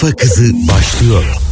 Kafa Kızı başlıyor.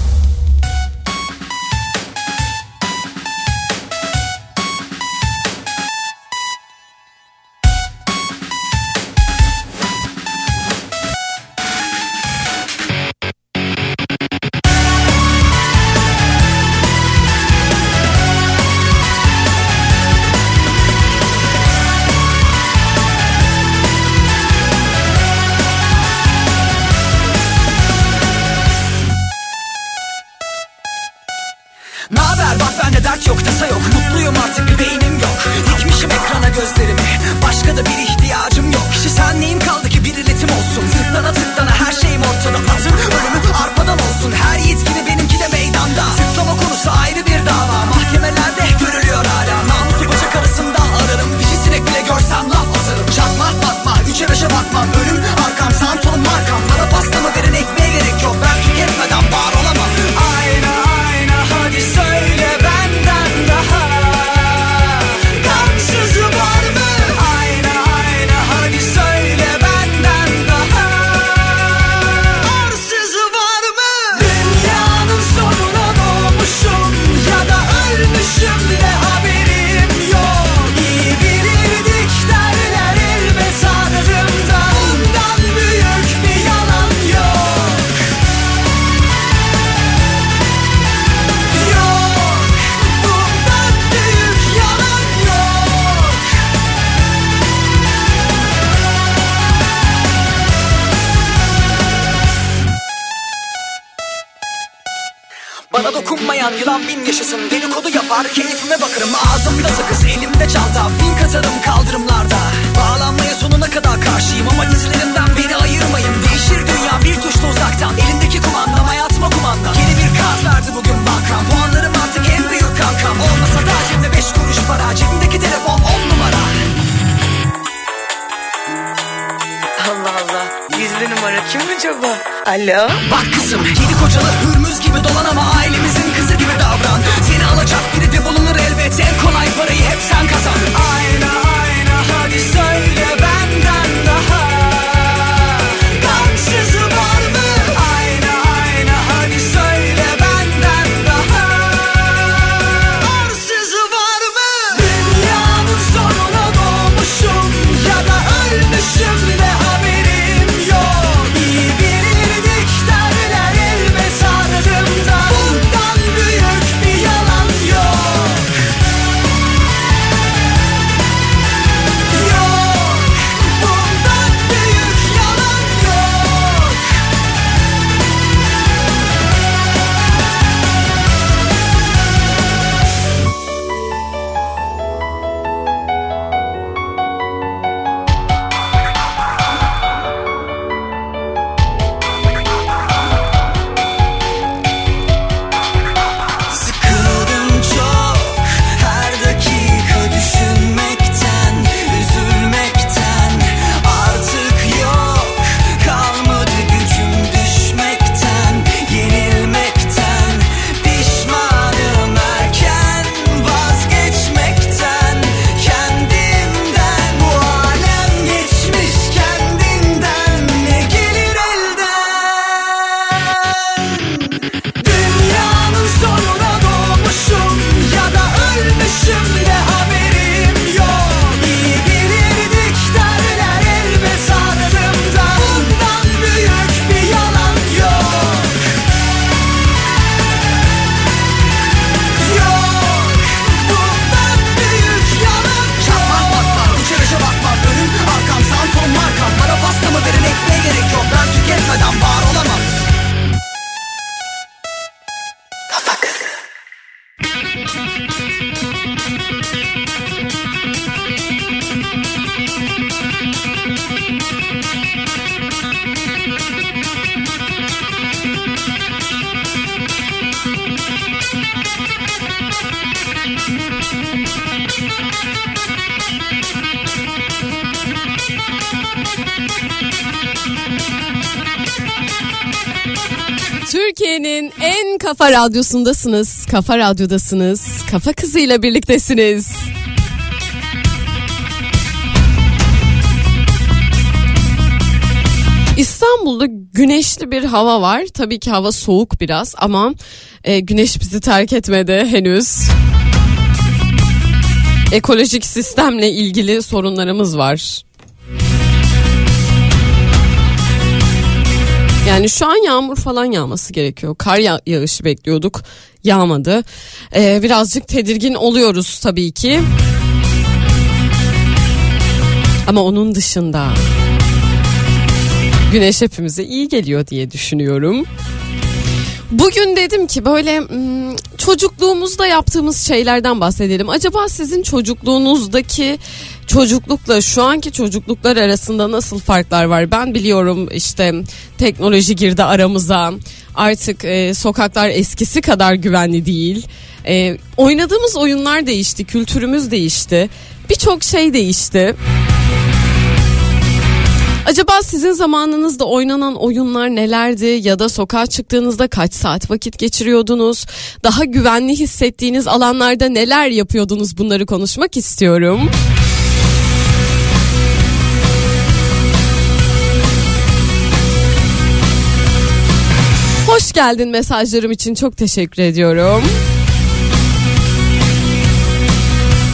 Radyosundasınız. Kafa radyodasınız. Kafa kızıyla birliktesiniz. İstanbul'da güneşli bir hava var. Tabii ki hava soğuk biraz ama e, güneş bizi terk etmedi henüz. Ekolojik sistemle ilgili sorunlarımız var. Yani şu an yağmur falan yağması gerekiyor. Kar yağ- yağışı bekliyorduk. Yağmadı. Ee, birazcık tedirgin oluyoruz tabii ki. Ama onun dışında güneş hepimize iyi geliyor diye düşünüyorum. Bugün dedim ki böyle hmm, çocukluğumuzda yaptığımız şeylerden bahsedelim. Acaba sizin çocukluğunuzdaki çocuklukla şu anki çocukluklar arasında nasıl farklar var? Ben biliyorum işte teknoloji girdi aramıza. Artık e, sokaklar eskisi kadar güvenli değil. E, oynadığımız oyunlar değişti, kültürümüz değişti. Birçok şey değişti. Acaba sizin zamanınızda oynanan oyunlar nelerdi ya da sokağa çıktığınızda kaç saat vakit geçiriyordunuz? Daha güvenli hissettiğiniz alanlarda neler yapıyordunuz bunları konuşmak istiyorum. Geldin mesajlarım için çok teşekkür ediyorum.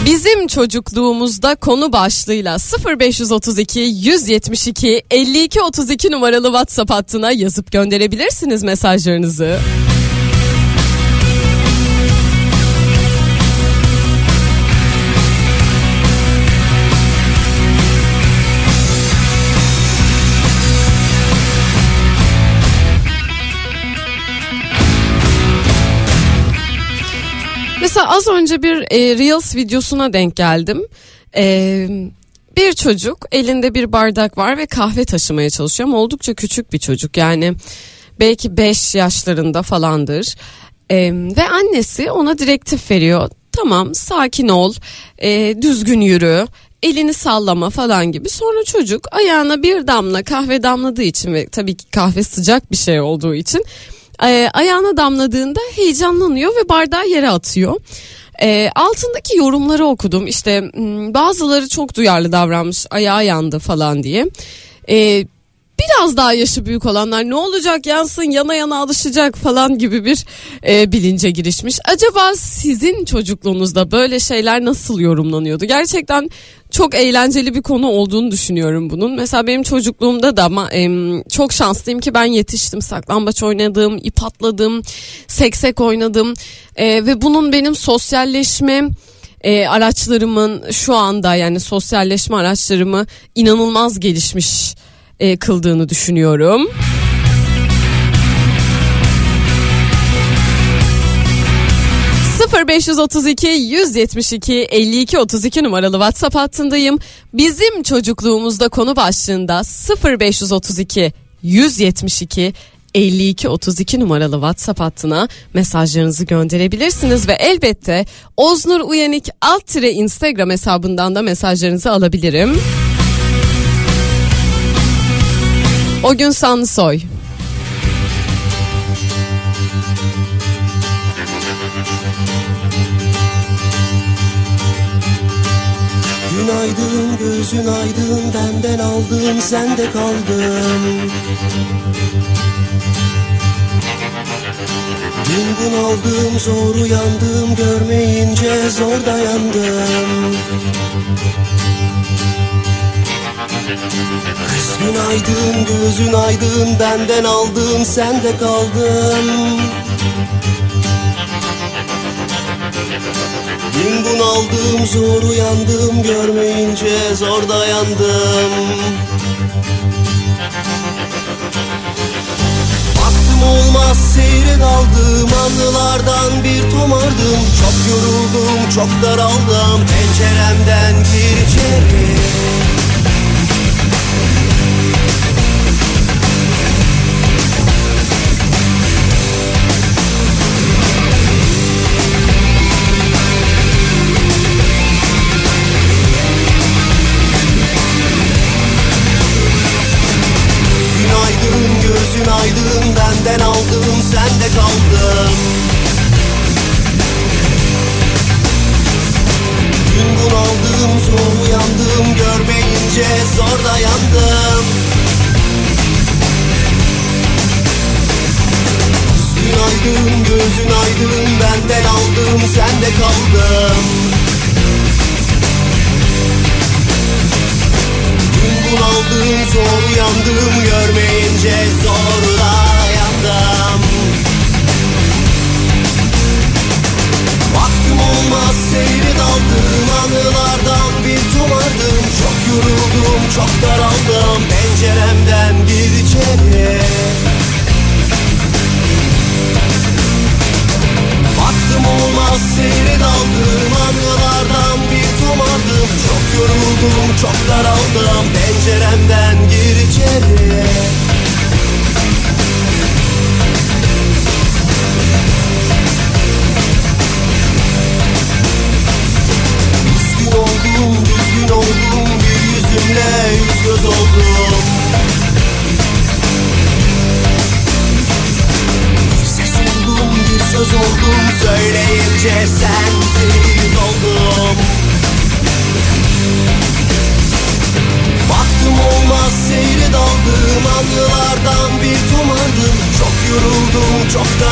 Bizim çocukluğumuzda konu başlığıyla 0532 172 52 32 numaralı WhatsApp hattına yazıp gönderebilirsiniz mesajlarınızı. Mesela az önce bir e, Reels videosuna denk geldim. E, bir çocuk elinde bir bardak var ve kahve taşımaya çalışıyor ama oldukça küçük bir çocuk yani belki 5 yaşlarında falandır. E, ve annesi ona direktif veriyor. Tamam sakin ol, e, düzgün yürü, elini sallama falan gibi. Sonra çocuk ayağına bir damla kahve damladığı için ve tabii ki kahve sıcak bir şey olduğu için e, ayağına damladığında heyecanlanıyor ve bardağı yere atıyor. E, altındaki yorumları okudum işte m, bazıları çok duyarlı davranmış ayağı yandı falan diye. E, biraz daha yaşı büyük olanlar ne olacak yansın yana yana alışacak falan gibi bir e, bilince girişmiş. Acaba sizin çocukluğunuzda böyle şeyler nasıl yorumlanıyordu? Gerçekten çok eğlenceli bir konu olduğunu düşünüyorum bunun. Mesela benim çocukluğumda da ama çok şanslıyım ki ben yetiştim. Saklambaç oynadım, ip atladım, seksek oynadım E, ve bunun benim sosyalleşme e, araçlarımın şu anda yani sosyalleşme araçlarımı inanılmaz gelişmiş e, kıldığını düşünüyorum. ...0532 172 52 32 numaralı WhatsApp hattındayım. Bizim çocukluğumuzda konu başlığında 0532 172 52 32 numaralı WhatsApp hattına mesajlarınızı gönderebilirsiniz ve elbette Oznur Uyanık alt tire Instagram hesabından da mesajlarınızı alabilirim. O gün Sansoy. Günaydın gözün aydın benden aldın sende kaldım Gün bunaldım zor uyandım görmeyince zor dayandım. Kız günaydın gözün aydın benden aldın sende kaldım Gün bunaldım zor uyandım görmeyince zor dayandım. Baktım olmaz seyre daldım anılardan bir tomardım. Çok yoruldum çok daraldım penceremden gir içeri でこん Korktum çok daraldım penceremden gir içeri. Üzgün oldum, üzgün oldum Bir yüzümle yüz göz oldum. Bir ses oldum, bir söz oldum Söyleyince just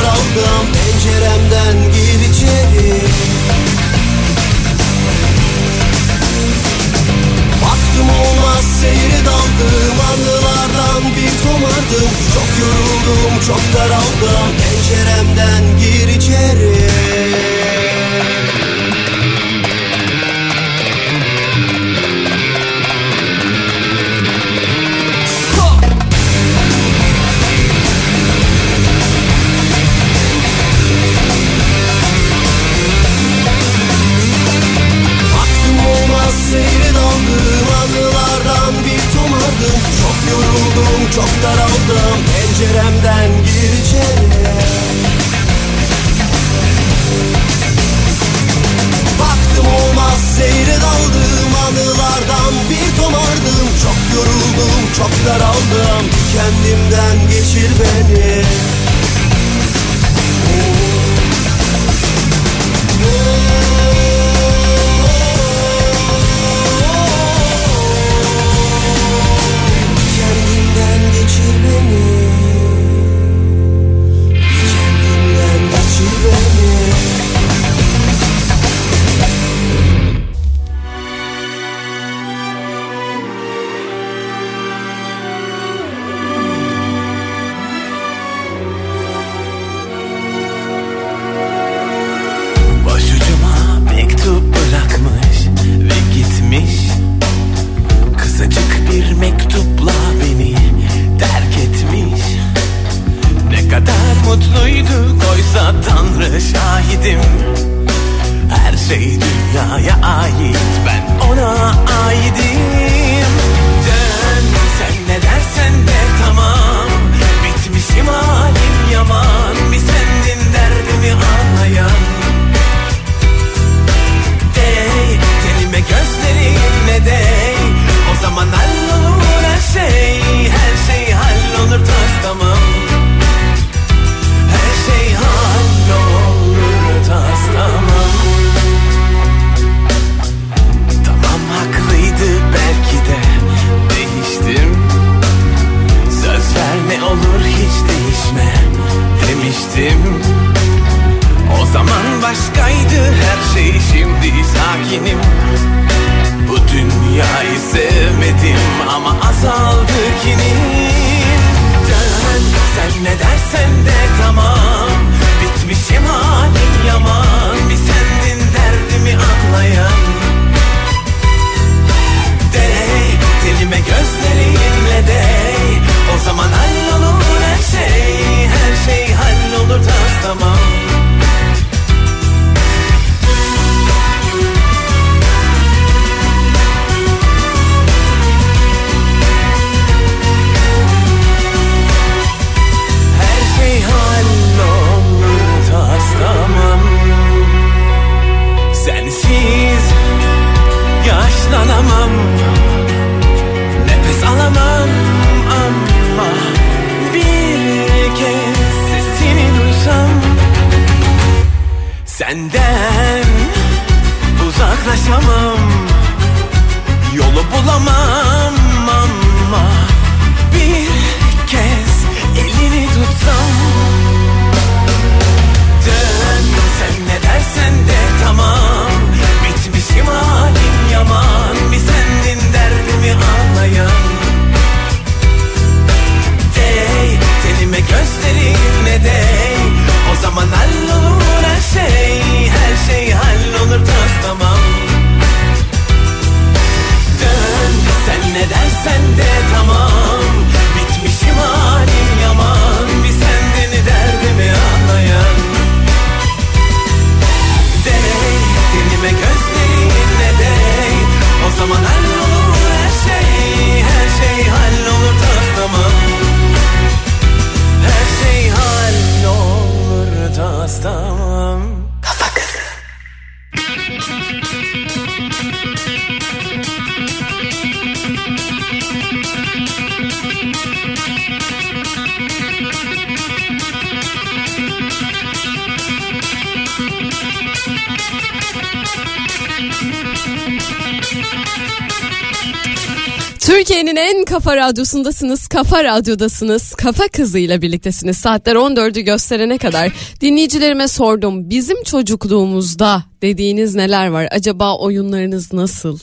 radyosundasınız, kafa radyodasınız, kafa kızıyla birliktesiniz. Saatler 14'ü gösterene kadar dinleyicilerime sordum. Bizim çocukluğumuzda dediğiniz neler var? Acaba oyunlarınız nasıl?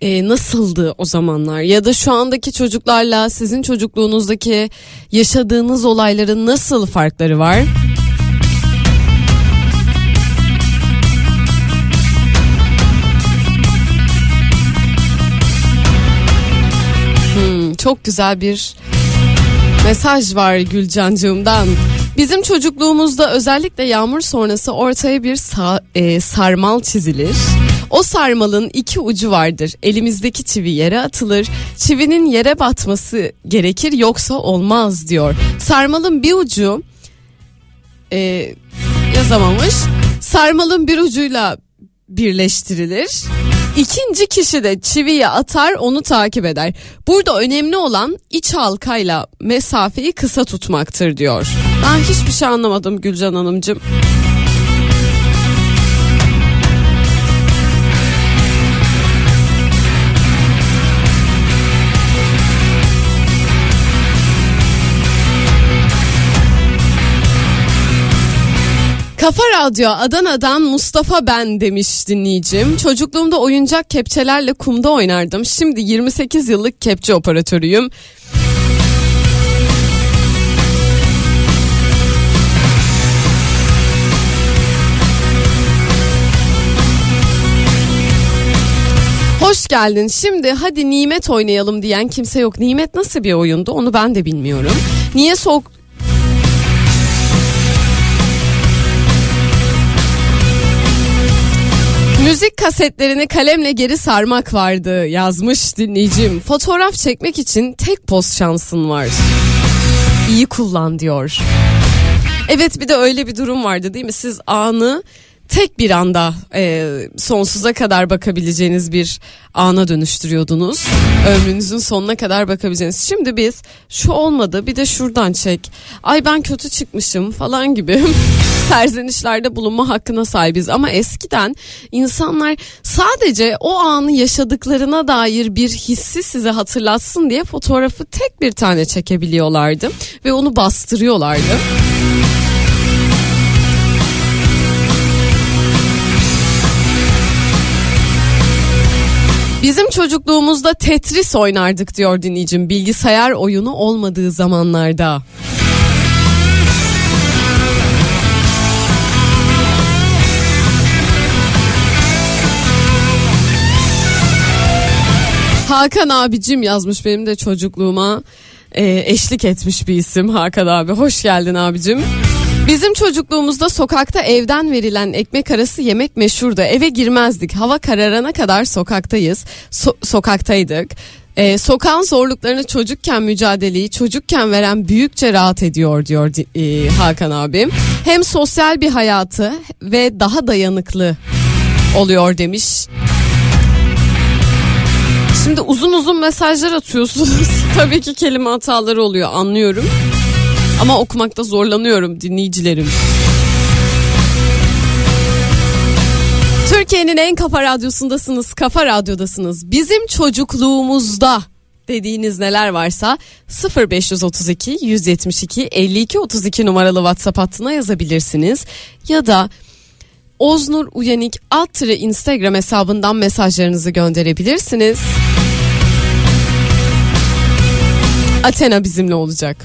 Ee, nasıldı o zamanlar? Ya da şu andaki çocuklarla sizin çocukluğunuzdaki yaşadığınız olayların nasıl farkları var? Çok güzel bir mesaj var Gülcancığımdan. Bizim çocukluğumuzda özellikle yağmur sonrası ortaya bir sa- e, sarmal çizilir. O sarmalın iki ucu vardır. Elimizdeki çivi yere atılır. Çivinin yere batması gerekir yoksa olmaz diyor. Sarmalın bir ucu e, yazamamış. Sarmalın bir ucuyla birleştirilir. İkinci kişi de çiviyi atar onu takip eder. Burada önemli olan iç halkayla mesafeyi kısa tutmaktır diyor. Ben hiçbir şey anlamadım Gülcan Hanımcığım. Kafa Radyo Adana'dan Mustafa ben demiş dinleyicim. Çocukluğumda oyuncak kepçelerle kumda oynardım. Şimdi 28 yıllık kepçe operatörüyüm. Hoş geldin. Şimdi hadi Nimet oynayalım diyen kimse yok. Nimet nasıl bir oyundu onu ben de bilmiyorum. Niye soğuk Müzik kasetlerini kalemle geri sarmak vardı yazmış dinleyicim. Fotoğraf çekmek için tek poz şansın var. İyi kullan diyor. Evet bir de öyle bir durum vardı değil mi? Siz anı tek bir anda e, sonsuza kadar bakabileceğiniz bir ana dönüştürüyordunuz. Ömrünüzün sonuna kadar bakabileceğiniz. Şimdi biz şu olmadı bir de şuradan çek. Ay ben kötü çıkmışım falan gibi serzenişlerde bulunma hakkına sahibiz. Ama eskiden insanlar sadece o anı yaşadıklarına dair bir hissi size hatırlatsın diye fotoğrafı tek bir tane çekebiliyorlardı. Ve onu bastırıyorlardı. Bizim çocukluğumuzda Tetris oynardık diyor dinleyicim. Bilgisayar oyunu olmadığı zamanlarda. Hakan abicim yazmış benim de çocukluğuma e, eşlik etmiş bir isim Hakan abi. Hoş geldin abicim. Bizim çocukluğumuzda sokakta evden verilen ekmek arası yemek meşhurdu. Eve girmezdik. Hava kararana kadar sokaktayız. So- sokaktaydık. Ee, sokağın zorluklarını çocukken mücadeleyi çocukken veren büyükçe rahat ediyor diyor e, Hakan abim. Hem sosyal bir hayatı ve daha dayanıklı oluyor demiş. Şimdi uzun uzun mesajlar atıyorsunuz. Tabii ki kelime hataları oluyor anlıyorum. Ama okumakta zorlanıyorum dinleyicilerim. Türkiye'nin en kafa radyosundasınız, kafa radyodasınız. Bizim çocukluğumuzda dediğiniz neler varsa 0532 172 52 32 numaralı WhatsApp hattına yazabilirsiniz. Ya da Oznur Uyanik alt Instagram hesabından mesajlarınızı gönderebilirsiniz. Athena bizimle olacak.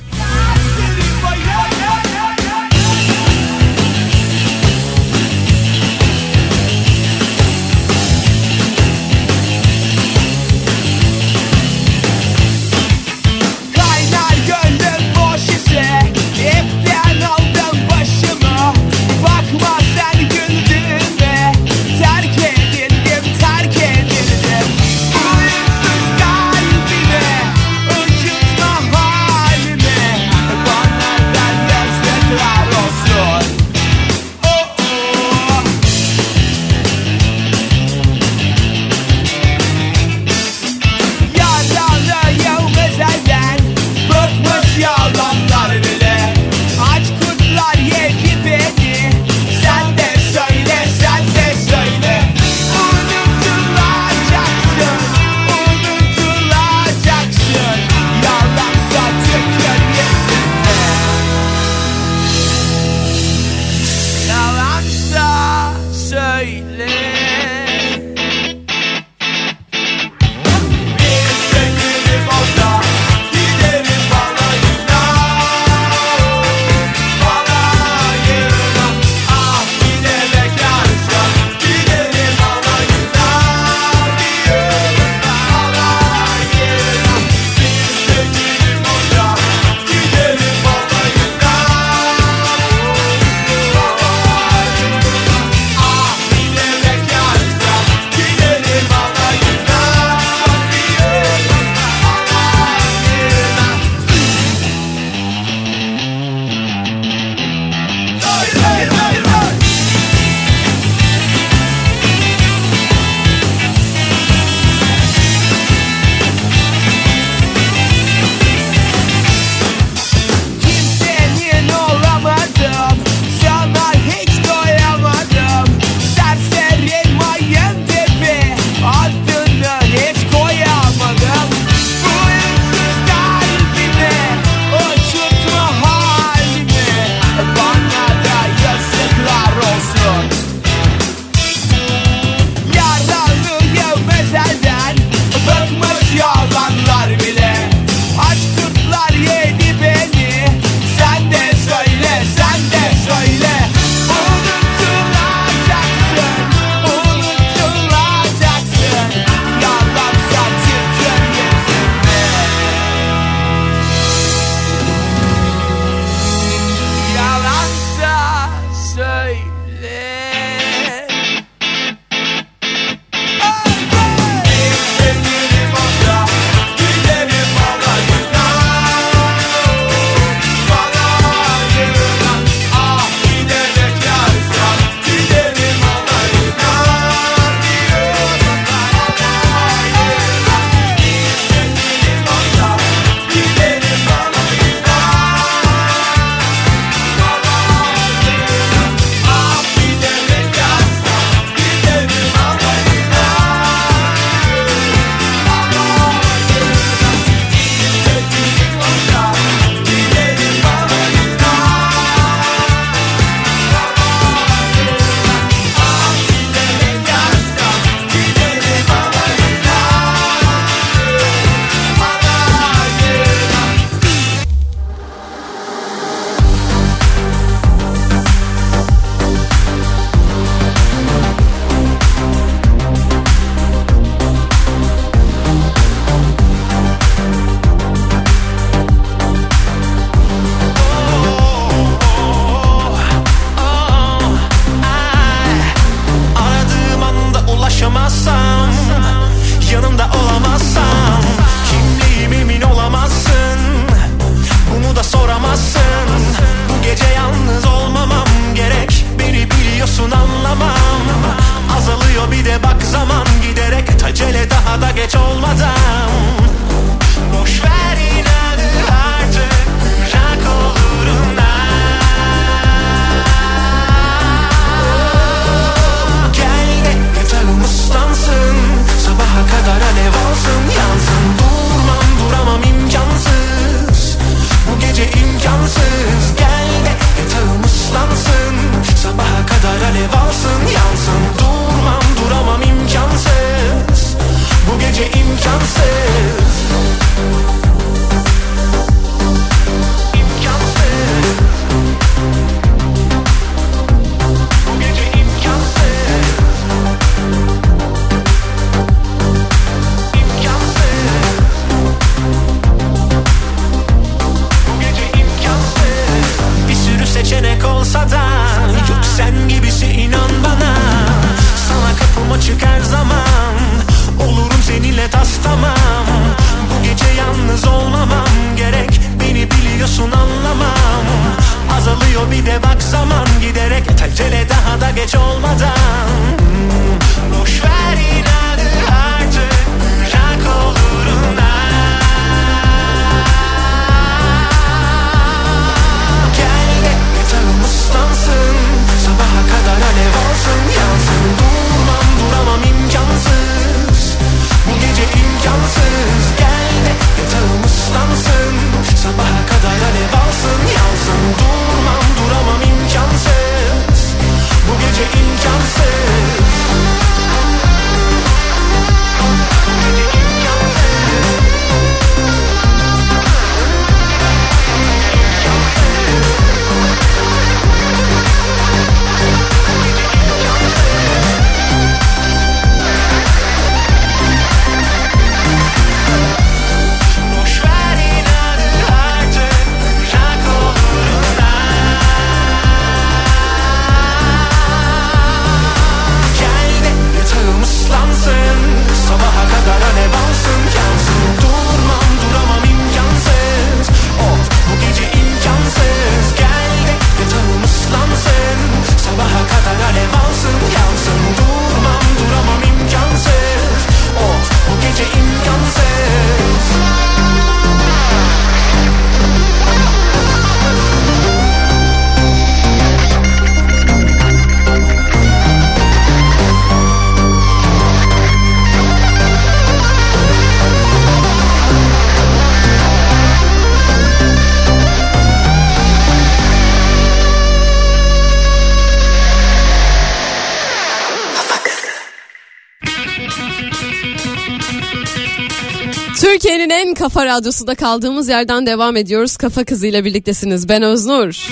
Kafa radyosunda kaldığımız yerden devam ediyoruz. Kafa kızıyla birliktesiniz. Ben Öznur.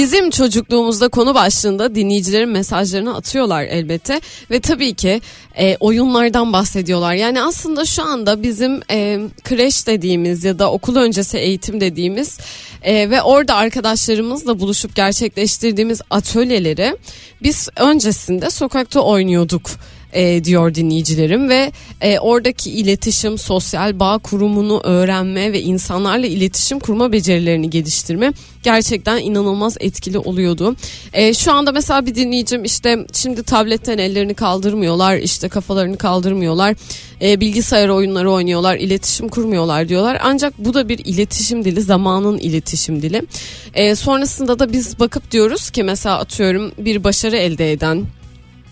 Bizim çocukluğumuzda konu başlığında dinleyicilerin mesajlarını atıyorlar elbette ve tabii ki e, oyunlardan bahsediyorlar. Yani aslında şu anda bizim e, kreş dediğimiz ya da okul öncesi eğitim dediğimiz e, ve orada arkadaşlarımızla buluşup gerçekleştirdiğimiz atölyeleri biz öncesinde sokakta oynuyorduk e, diyor dinleyicilerim ve e, oradaki iletişim, sosyal bağ kurumunu öğrenme ve insanlarla iletişim kurma becerilerini geliştirme gerçekten inanılmaz etkili oluyordu. E, şu anda mesela bir dinleyicim işte şimdi tabletten ellerini kaldırmıyorlar, işte kafalarını kaldırmıyorlar, e, bilgisayar oyunları oynuyorlar, iletişim kurmuyorlar diyorlar. Ancak bu da bir iletişim dili, zamanın iletişim dili. E, sonrasında da biz bakıp diyoruz ki mesela atıyorum bir başarı elde eden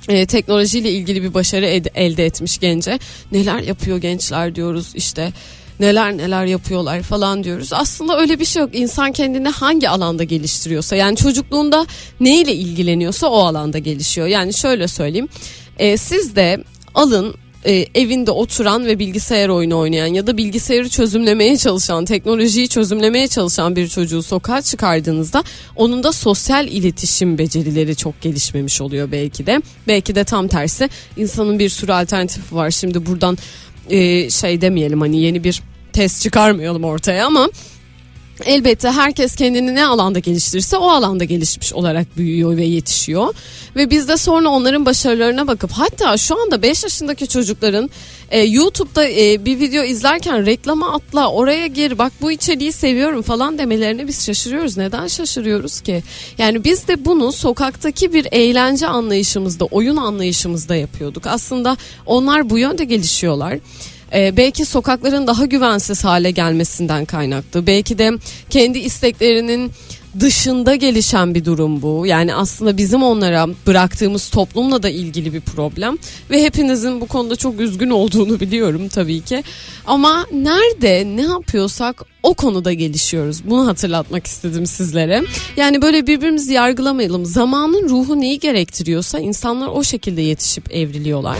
e, teknolojiyle ilgili bir başarı ed- elde etmiş gence neler yapıyor gençler diyoruz işte neler neler yapıyorlar falan diyoruz. Aslında öyle bir şey yok. İnsan kendini hangi alanda geliştiriyorsa yani çocukluğunda neyle ilgileniyorsa o alanda gelişiyor. Yani şöyle söyleyeyim. E, siz de alın e, evinde oturan ve bilgisayar oyunu oynayan ya da bilgisayarı çözümlemeye çalışan, teknolojiyi çözümlemeye çalışan bir çocuğu sokağa çıkardığınızda onun da sosyal iletişim becerileri çok gelişmemiş oluyor belki de. Belki de tam tersi insanın bir sürü alternatifi var. Şimdi buradan e, şey demeyelim hani yeni bir test çıkarmayalım ortaya ama Elbette herkes kendini ne alanda geliştirirse o alanda gelişmiş olarak büyüyor ve yetişiyor. Ve biz de sonra onların başarılarına bakıp hatta şu anda 5 yaşındaki çocukların e, YouTube'da e, bir video izlerken reklama atla oraya gir bak bu içeriği seviyorum falan demelerine biz şaşırıyoruz. Neden şaşırıyoruz ki? Yani biz de bunu sokaktaki bir eğlence anlayışımızda, oyun anlayışımızda yapıyorduk. Aslında onlar bu yönde gelişiyorlar. Ee, belki sokakların daha güvensiz hale gelmesinden kaynaklı. Belki de kendi isteklerinin dışında gelişen bir durum bu. Yani aslında bizim onlara bıraktığımız toplumla da ilgili bir problem ve hepinizin bu konuda çok üzgün olduğunu biliyorum tabii ki. Ama nerede ne yapıyorsak o konuda gelişiyoruz. Bunu hatırlatmak istedim sizlere. Yani böyle birbirimizi yargılamayalım. Zamanın ruhu neyi gerektiriyorsa insanlar o şekilde yetişip evriliyorlar.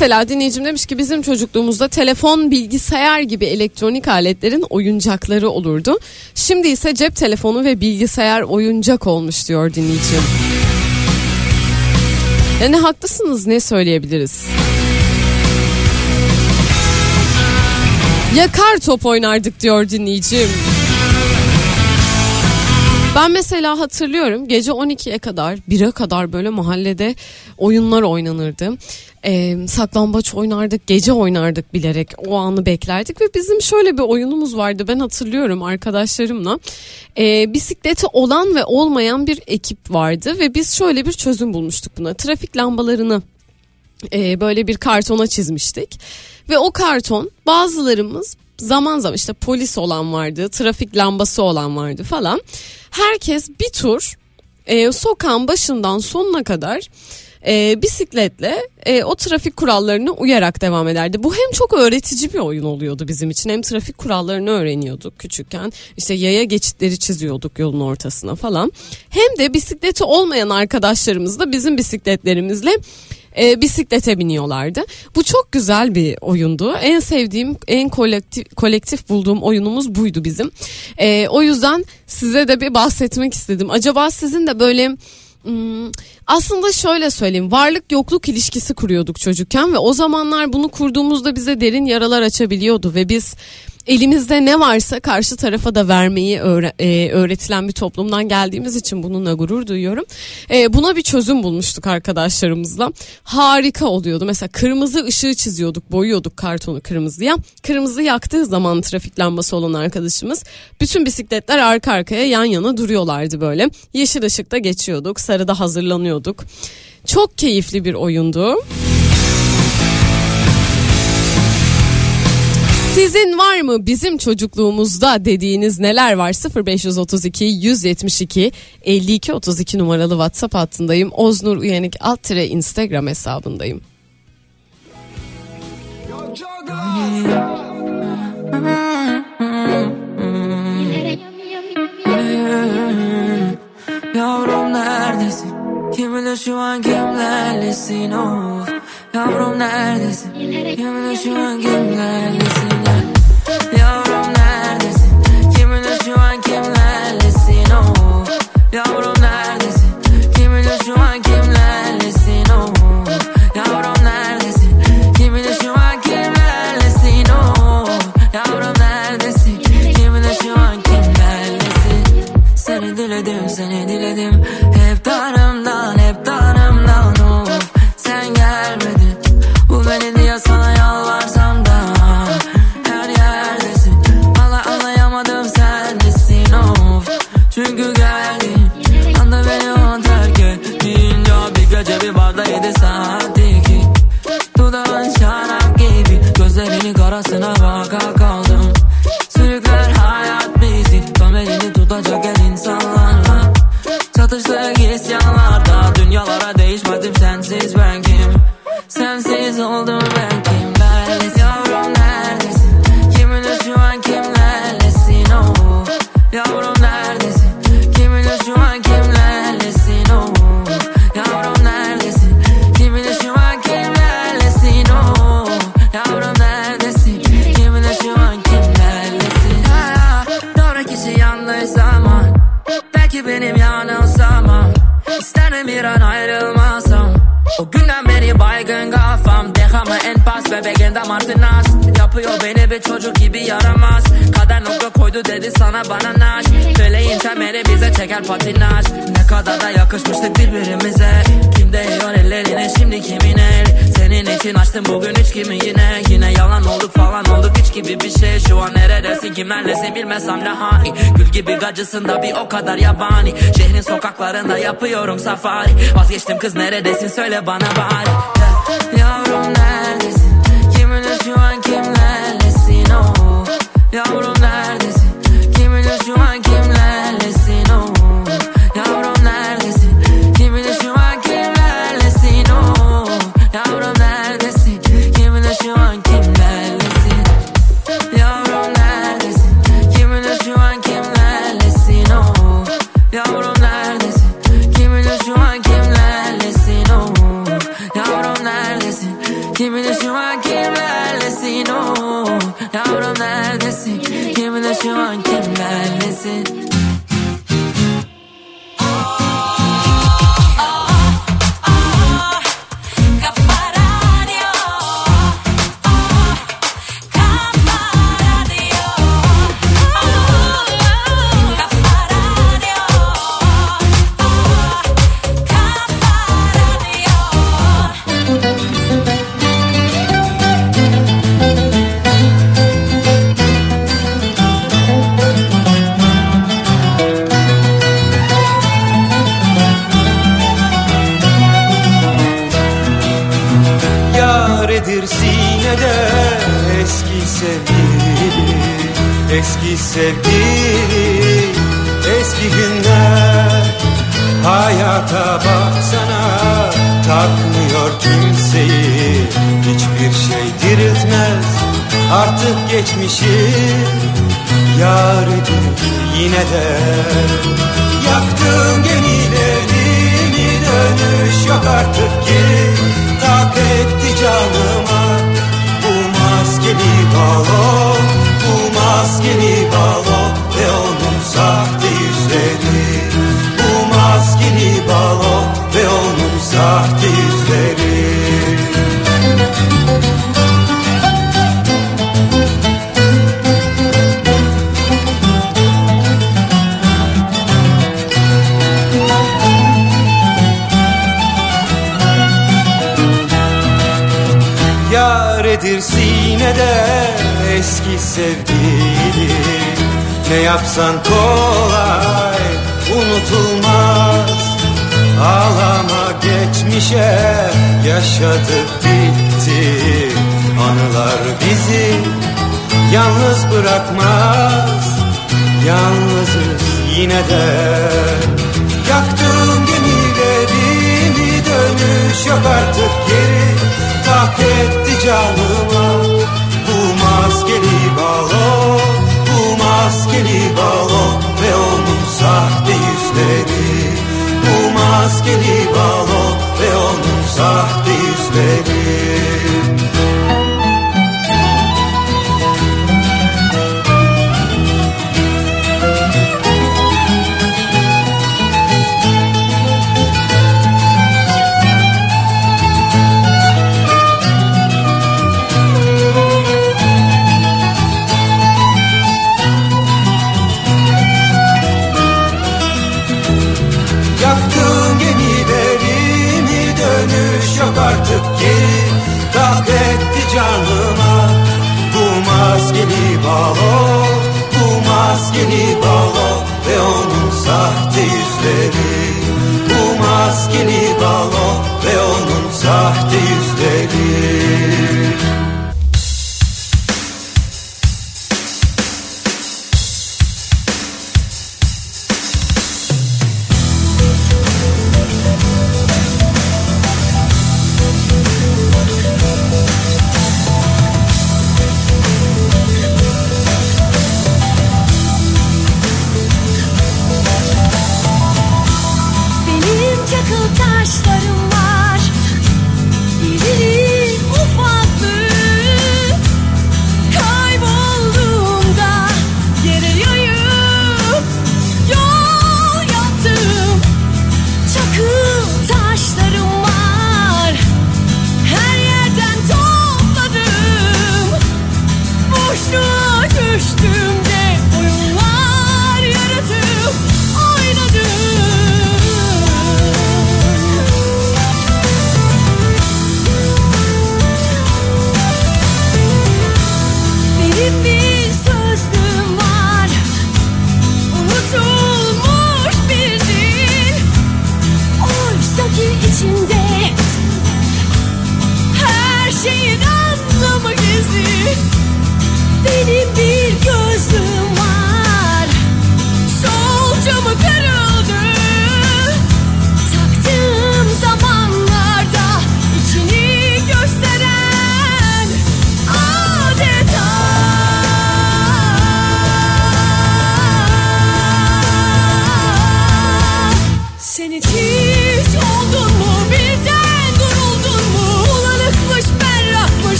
Mesela dinleyicim demiş ki bizim çocukluğumuzda telefon, bilgisayar gibi elektronik aletlerin oyuncakları olurdu. Şimdi ise cep telefonu ve bilgisayar oyuncak olmuş diyor dinleyicim. Yani haklısınız ne söyleyebiliriz? Yakar top oynardık diyor dinleyicim. Ben mesela hatırlıyorum gece 12'ye kadar 1'e kadar böyle mahallede oyunlar oynanırdı. Ee, saklambaç oynardık gece oynardık bilerek o anı beklerdik ve bizim şöyle bir oyunumuz vardı ben hatırlıyorum arkadaşlarımla. Ee, bisikleti olan ve olmayan bir ekip vardı ve biz şöyle bir çözüm bulmuştuk buna trafik lambalarını e, böyle bir kartona çizmiştik. Ve o karton bazılarımız zaman zaman işte polis olan vardı, trafik lambası olan vardı falan. Herkes bir tur e, sokağın başından sonuna kadar e, bisikletle e, o trafik kurallarına uyarak devam ederdi. Bu hem çok öğretici bir oyun oluyordu bizim için hem trafik kurallarını öğreniyorduk küçükken. İşte yaya geçitleri çiziyorduk yolun ortasına falan. Hem de bisikleti olmayan arkadaşlarımız da bizim bisikletlerimizle e, bisiklete biniyorlardı. Bu çok güzel bir oyundu. En sevdiğim, en kolektif, kolektif bulduğum oyunumuz buydu bizim. E, o yüzden size de bir bahsetmek istedim. Acaba sizin de böyle Hmm, aslında şöyle söyleyeyim varlık yokluk ilişkisi kuruyorduk çocukken ve o zamanlar bunu kurduğumuzda bize derin yaralar açabiliyordu ve biz elimizde ne varsa karşı tarafa da vermeyi e, öğretilen bir toplumdan geldiğimiz için bununla gurur duyuyorum. E, buna bir çözüm bulmuştuk arkadaşlarımızla. Harika oluyordu. Mesela kırmızı ışığı çiziyorduk, boyuyorduk kartonu kırmızıya. Kırmızı yaktığı zaman trafik lambası olan arkadaşımız bütün bisikletler arka arkaya yan yana duruyorlardı böyle. Yeşil ışıkta geçiyorduk, sarıda hazırlanıyorduk. Çok keyifli bir oyundu. Sizin var mı bizim çocukluğumuzda dediğiniz neler var? 0532 172 52 32 numaralı WhatsApp hattındayım. Oznur Uyanık alt tire Instagram hesabındayım. Yavrum neredesin? Kim bilir şu an kimlerlesin of Yavrum neredesin? Kim bilir şu an kimlerlesin ya parasına vaka kaldım. Sürükler hayat bizi Tam elini tutacak el patinaj Ne kadar da yakışmıştık birbirimize. Kim değiyor ellerine şimdi kimin el? Senin için açtım bugün üç kimi yine? Yine yalan olduk falan olduk hiç gibi bir şey. Şu an neredesin kimlerlesin bilmesem daha iyi Gül gibi gacısında bir o kadar yabani. Şehrin sokaklarında yapıyorum safari. Vazgeçtim kız neredesin söyle bana bari. Yavrum neredesin? Anarsan kolay unutulmaz. Ağlama geçmişe yaşadık bitti. Anılar bizi yalnız bırakmaz. Yalnızız yine de. Bosque de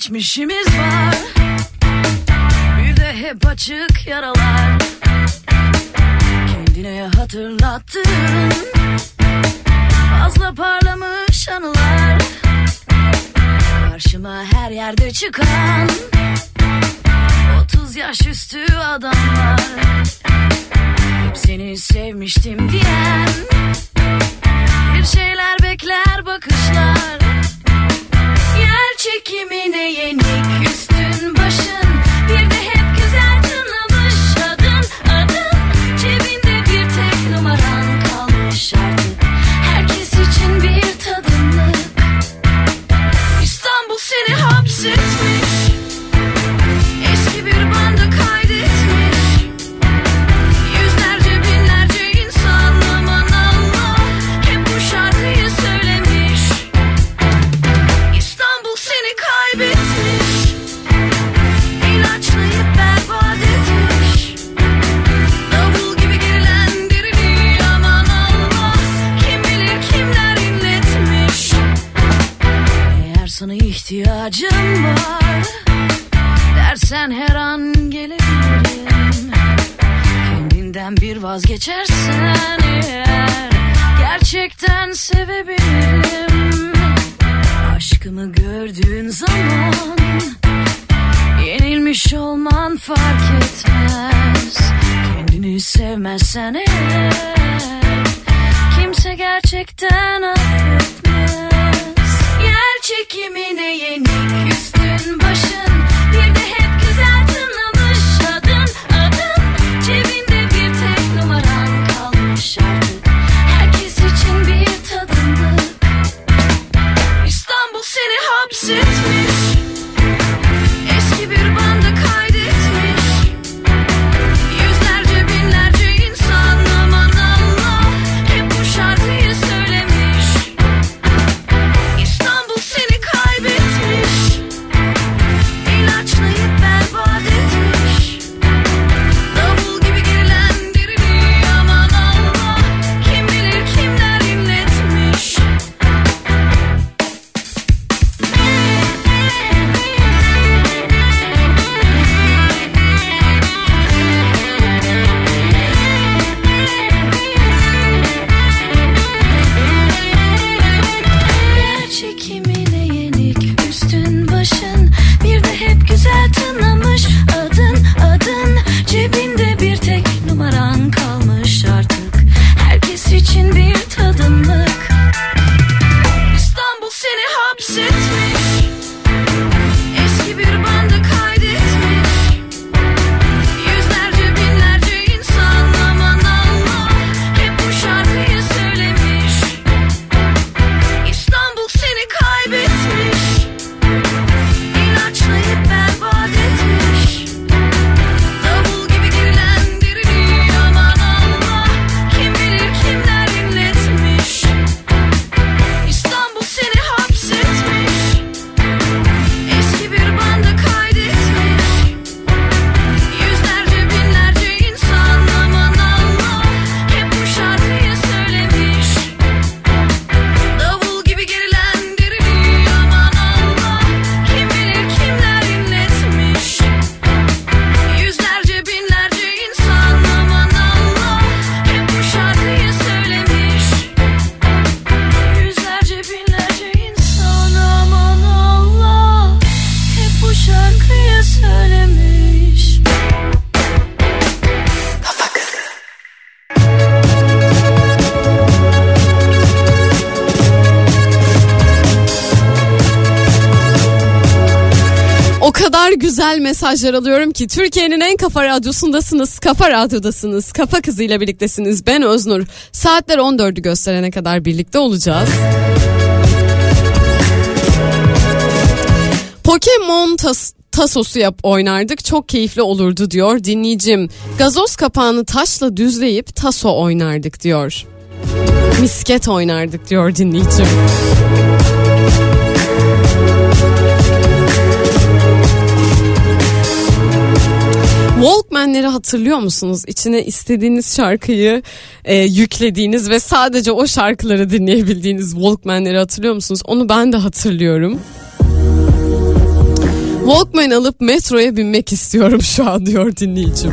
geçmişimiz var. Bir de hep açık yaralar. Kendine hatırlattığın Fazla parlamış anılar. Karşıma her yerde çıkan bilemezsen eğer Kimse gerçekten mesajlar alıyorum ki Türkiye'nin en kafa radyosundasınız. Kafa radyodasınız. Kafa kızıyla birliktesiniz. Ben Öznur. Saatler 14'ü gösterene kadar birlikte olacağız. Pokemon tas tasosu yap oynardık çok keyifli olurdu diyor dinleyicim. Gazoz kapağını taşla düzleyip taso oynardık diyor. Misket oynardık diyor dinleyicim. Walkman'leri hatırlıyor musunuz? İçine istediğiniz şarkıyı e, yüklediğiniz ve sadece o şarkıları dinleyebildiğiniz Walkman'leri hatırlıyor musunuz? Onu ben de hatırlıyorum. Walkman alıp metroya binmek istiyorum şu an diyor dinleyicim.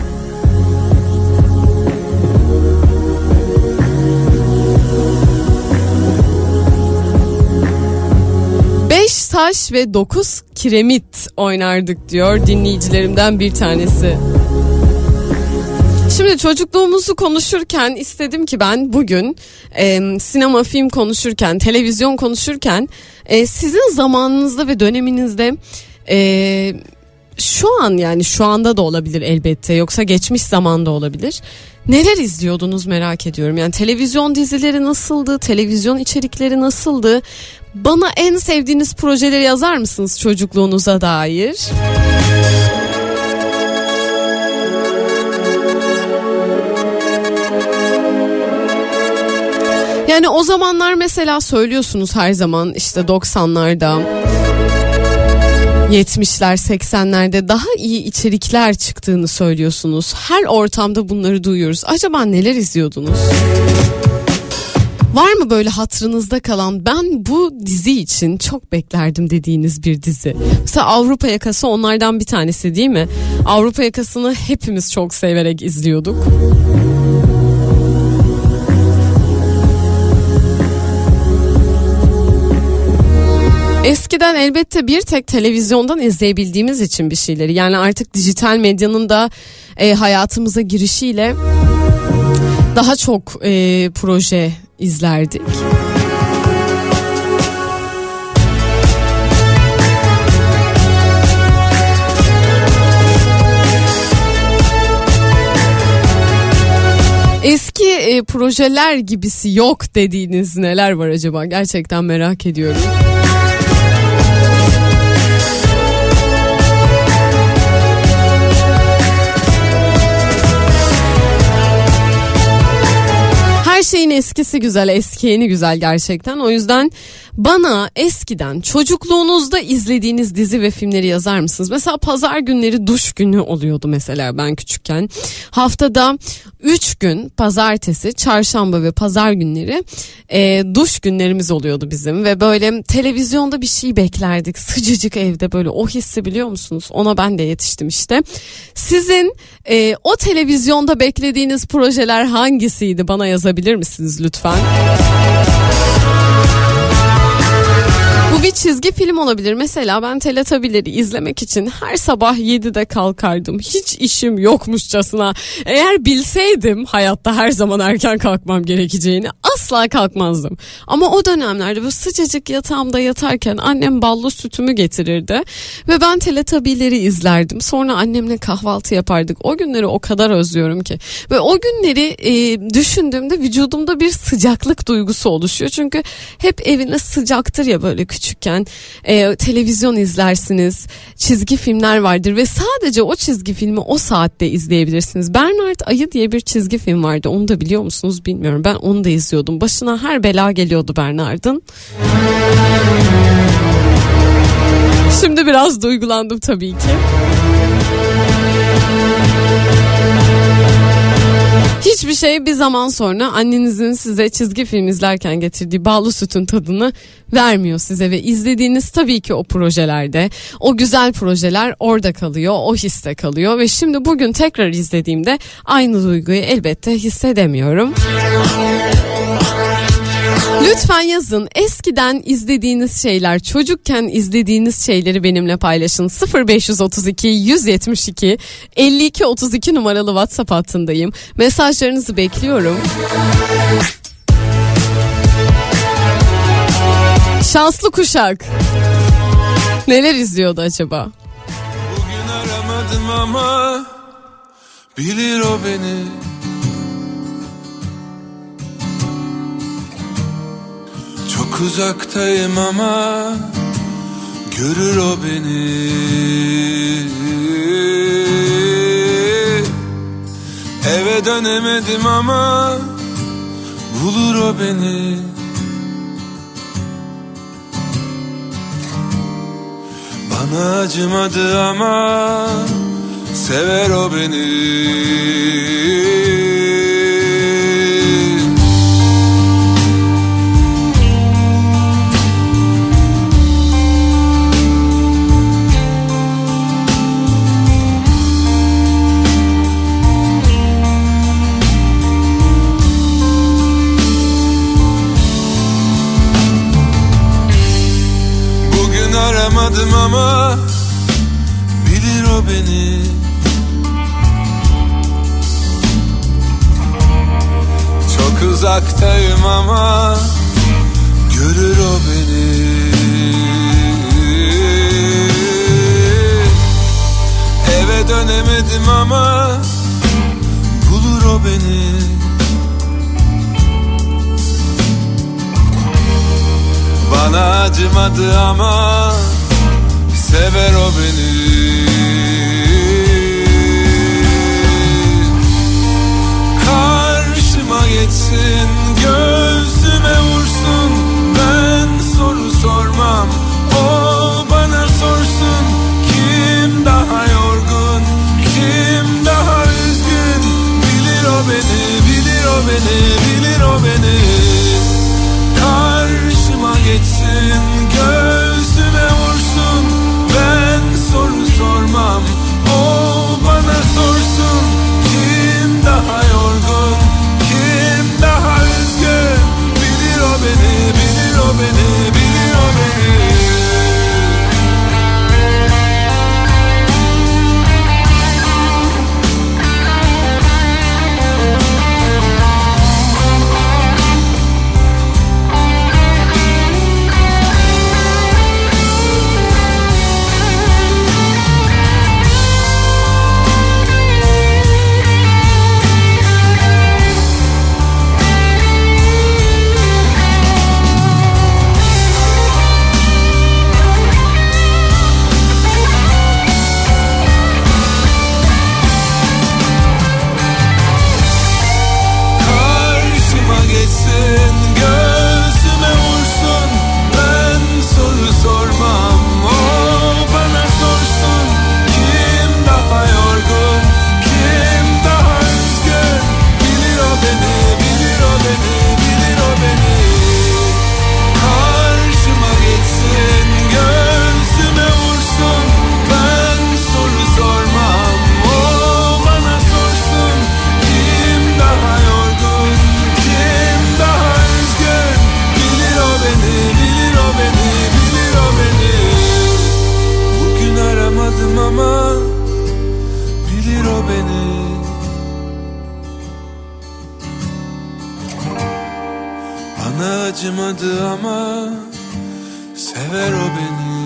Beş taş ve dokuz kiremit oynardık diyor dinleyicilerimden bir tanesi. Şimdi çocukluğumuzu konuşurken istedim ki ben bugün e, sinema film konuşurken televizyon konuşurken e, sizin zamanınızda ve döneminizde e, şu an yani şu anda da olabilir elbette yoksa geçmiş zamanda olabilir. Neler izliyordunuz merak ediyorum. Yani televizyon dizileri nasıldı? Televizyon içerikleri nasıldı? Bana en sevdiğiniz projeleri yazar mısınız çocukluğunuza dair? Yani o zamanlar mesela söylüyorsunuz her zaman işte 90'larda 70'ler 80'lerde daha iyi içerikler çıktığını söylüyorsunuz. Her ortamda bunları duyuyoruz. Acaba neler izliyordunuz? Var mı böyle hatırınızda kalan ben bu dizi için çok beklerdim dediğiniz bir dizi? Mesela Avrupa Yakası onlardan bir tanesi değil mi? Avrupa Yakası'nı hepimiz çok severek izliyorduk. Eskiden elbette bir tek televizyondan izleyebildiğimiz için bir şeyleri yani artık dijital medyanın da e, hayatımıza girişiyle daha çok e, proje izlerdik. Eski e, projeler gibisi yok dediğiniz neler var acaba? Gerçekten merak ediyorum. Şeyin eskisi güzel, eski yeni güzel gerçekten. O yüzden bana eskiden çocukluğunuzda izlediğiniz dizi ve filmleri yazar mısınız? Mesela pazar günleri duş günü oluyordu mesela ben küçükken. Haftada 3 gün pazartesi, çarşamba ve pazar günleri e, duş günlerimiz oluyordu bizim. Ve böyle televizyonda bir şey beklerdik. Sıcacık evde böyle o hissi biliyor musunuz? Ona ben de yetiştim işte. Sizin e, o televizyonda beklediğiniz projeler hangisiydi? Bana yazabilir misiniz lütfen? Bir çizgi film olabilir. Mesela ben Teletabileri izlemek için her sabah 7'de kalkardım. Hiç işim yokmuşçasına. Eğer bilseydim hayatta her zaman erken kalkmam gerekeceğini asla kalkmazdım. Ama o dönemlerde bu sıcacık yatağımda yatarken annem ballı sütümü getirirdi. Ve ben Teletabileri izlerdim. Sonra annemle kahvaltı yapardık. O günleri o kadar özlüyorum ki. Ve o günleri e, düşündüğümde vücudumda bir sıcaklık duygusu oluşuyor. Çünkü hep eviniz sıcaktır ya böyle küçükken e, televizyon izlersiniz çizgi filmler vardır ve sadece o çizgi filmi o saatte izleyebilirsiniz. Bernard Ayı diye bir çizgi film vardı onu da biliyor musunuz bilmiyorum ben onu da izliyordum başına her bela geliyordu Bernard'ın. Şimdi biraz duygulandım tabii ki. Hiçbir şey bir zaman sonra annenizin size çizgi film izlerken getirdiği bağlı sütün tadını vermiyor size ve izlediğiniz tabii ki o projelerde o güzel projeler orada kalıyor o hisse kalıyor ve şimdi bugün tekrar izlediğimde aynı duyguyu elbette hissedemiyorum. Lütfen yazın. Eskiden izlediğiniz şeyler çocukken izlediğiniz şeyleri benimle paylaşın. 0532 172 52 32 numaralı WhatsApp hattındayım. Mesajlarınızı bekliyorum. Şanslı kuşak. Neler izliyordu acaba? aramadım ama bilir o beni Çok uzaktayım ama görür o beni. Eve dönemedim ama bulur o beni. Bana acımadı ama sever o beni aramadım ama bilir o beni. Çok uzaktayım ama görür o beni. Eve dönemedim ama bulur o beni. Bana acımadı ama sever o beni. Karşıma geçsin göğsüme vursun. Ben soru sormam o bana sorsun. Kim daha yorgun kim daha üzgün? Bilir o beni bilir o beni bilir o beni. Karşıma geçsin vursun Ben soru sormam. O bana sorsun. Kim daha yorgun? Kim daha üzgün? Bilir o beni bilir o beni bilir o beni Bana acımadı ama sever o beni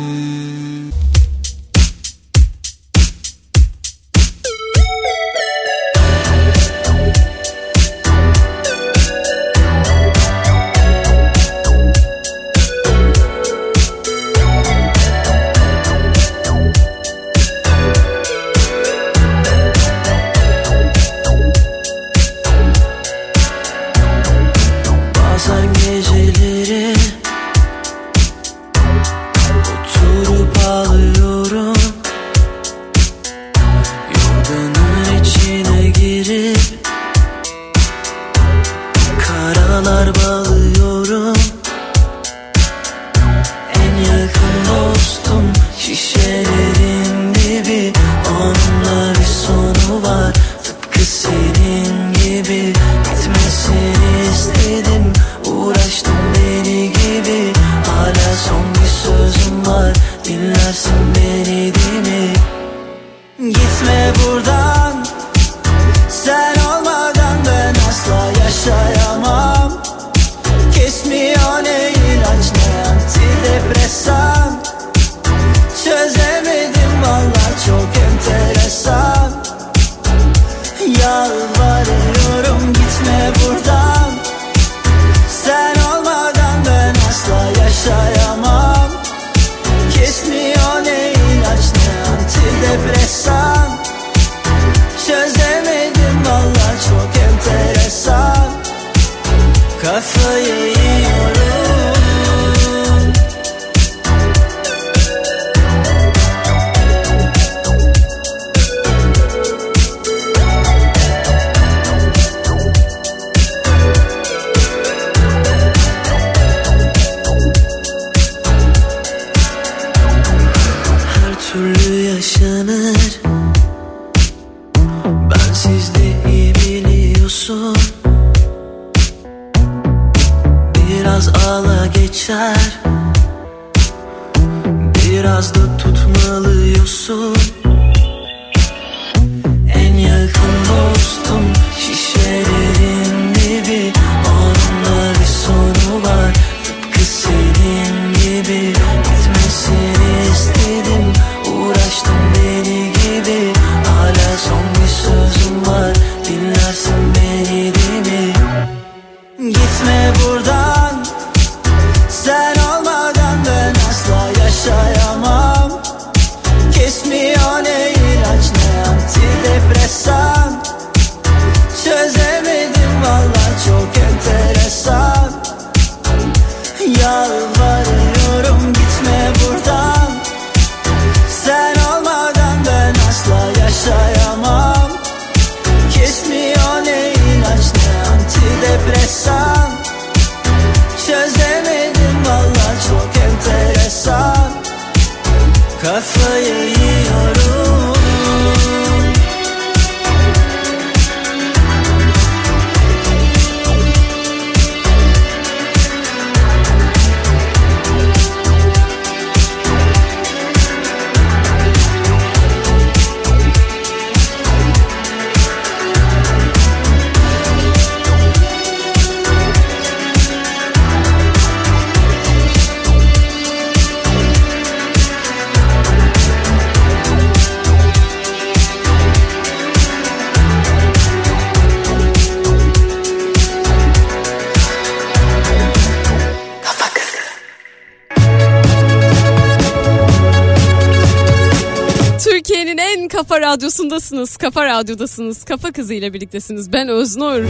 radyosundasınız. Kafa radyodasınız. Kafa kızı ile birliktesiniz. Ben Öznur.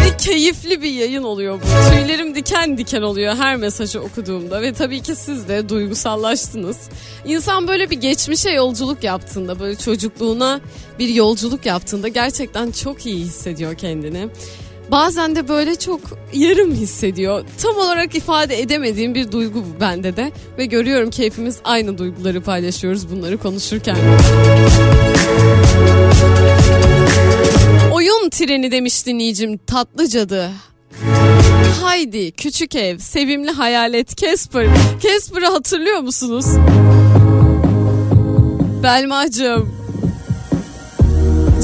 Ve keyifli bir yayın oluyor bu. Tüylerim diken diken oluyor her mesajı okuduğumda. Ve tabii ki siz de duygusallaştınız. İnsan böyle bir geçmişe yolculuk yaptığında, böyle çocukluğuna bir yolculuk yaptığında gerçekten çok iyi hissediyor kendini. Bazen de böyle çok yarım hissediyor. Tam olarak ifade edemediğim bir duygu bu bende de. Ve görüyorum ki hepimiz aynı duyguları paylaşıyoruz bunları konuşurken. Oyun treni demiş dinleyicim tatlı cadı. Haydi küçük ev sevimli hayalet Casper. Casper'ı hatırlıyor musunuz? Belmacığım.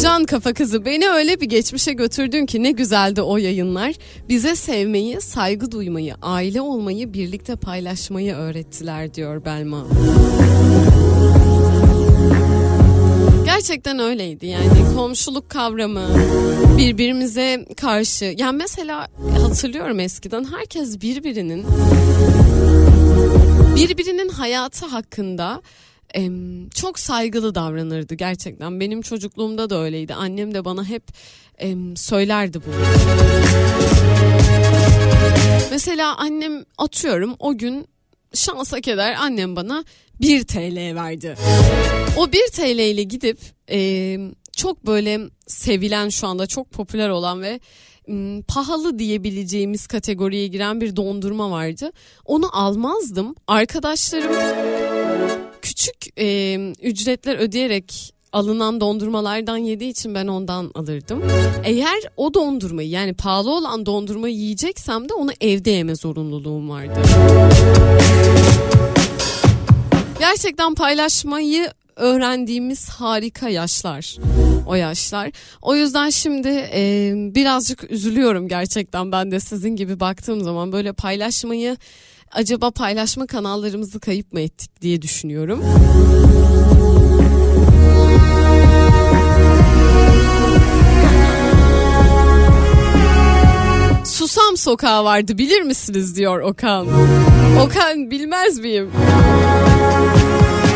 Can kafa kızı beni öyle bir geçmişe götürdün ki ne güzeldi o yayınlar. Bize sevmeyi, saygı duymayı, aile olmayı, birlikte paylaşmayı öğrettiler diyor Belma. Gerçekten öyleydi yani komşuluk kavramı birbirimize karşı yani mesela hatırlıyorum eskiden herkes birbirinin birbirinin hayatı hakkında çok saygılı davranırdı gerçekten. Benim çocukluğumda da öyleydi. Annem de bana hep söylerdi bunu. Mesela annem atıyorum o gün şansa keder annem bana 1 TL verdi. O 1 TL ile gidip çok böyle sevilen şu anda çok popüler olan ve m, pahalı diyebileceğimiz kategoriye giren bir dondurma vardı. Onu almazdım. Arkadaşlarım küçük e, ücretler ödeyerek alınan dondurmalardan yediği için ben ondan alırdım. Eğer o dondurmayı yani pahalı olan dondurmayı yiyeceksem de onu evde yeme zorunluluğum vardı. Gerçekten paylaşmayı öğrendiğimiz harika yaşlar o yaşlar. O yüzden şimdi e, birazcık üzülüyorum gerçekten ben de sizin gibi baktığım zaman böyle paylaşmayı acaba paylaşma kanallarımızı kayıp mı ettik diye düşünüyorum. Susam sokağı vardı bilir misiniz diyor Okan. Okan bilmez miyim?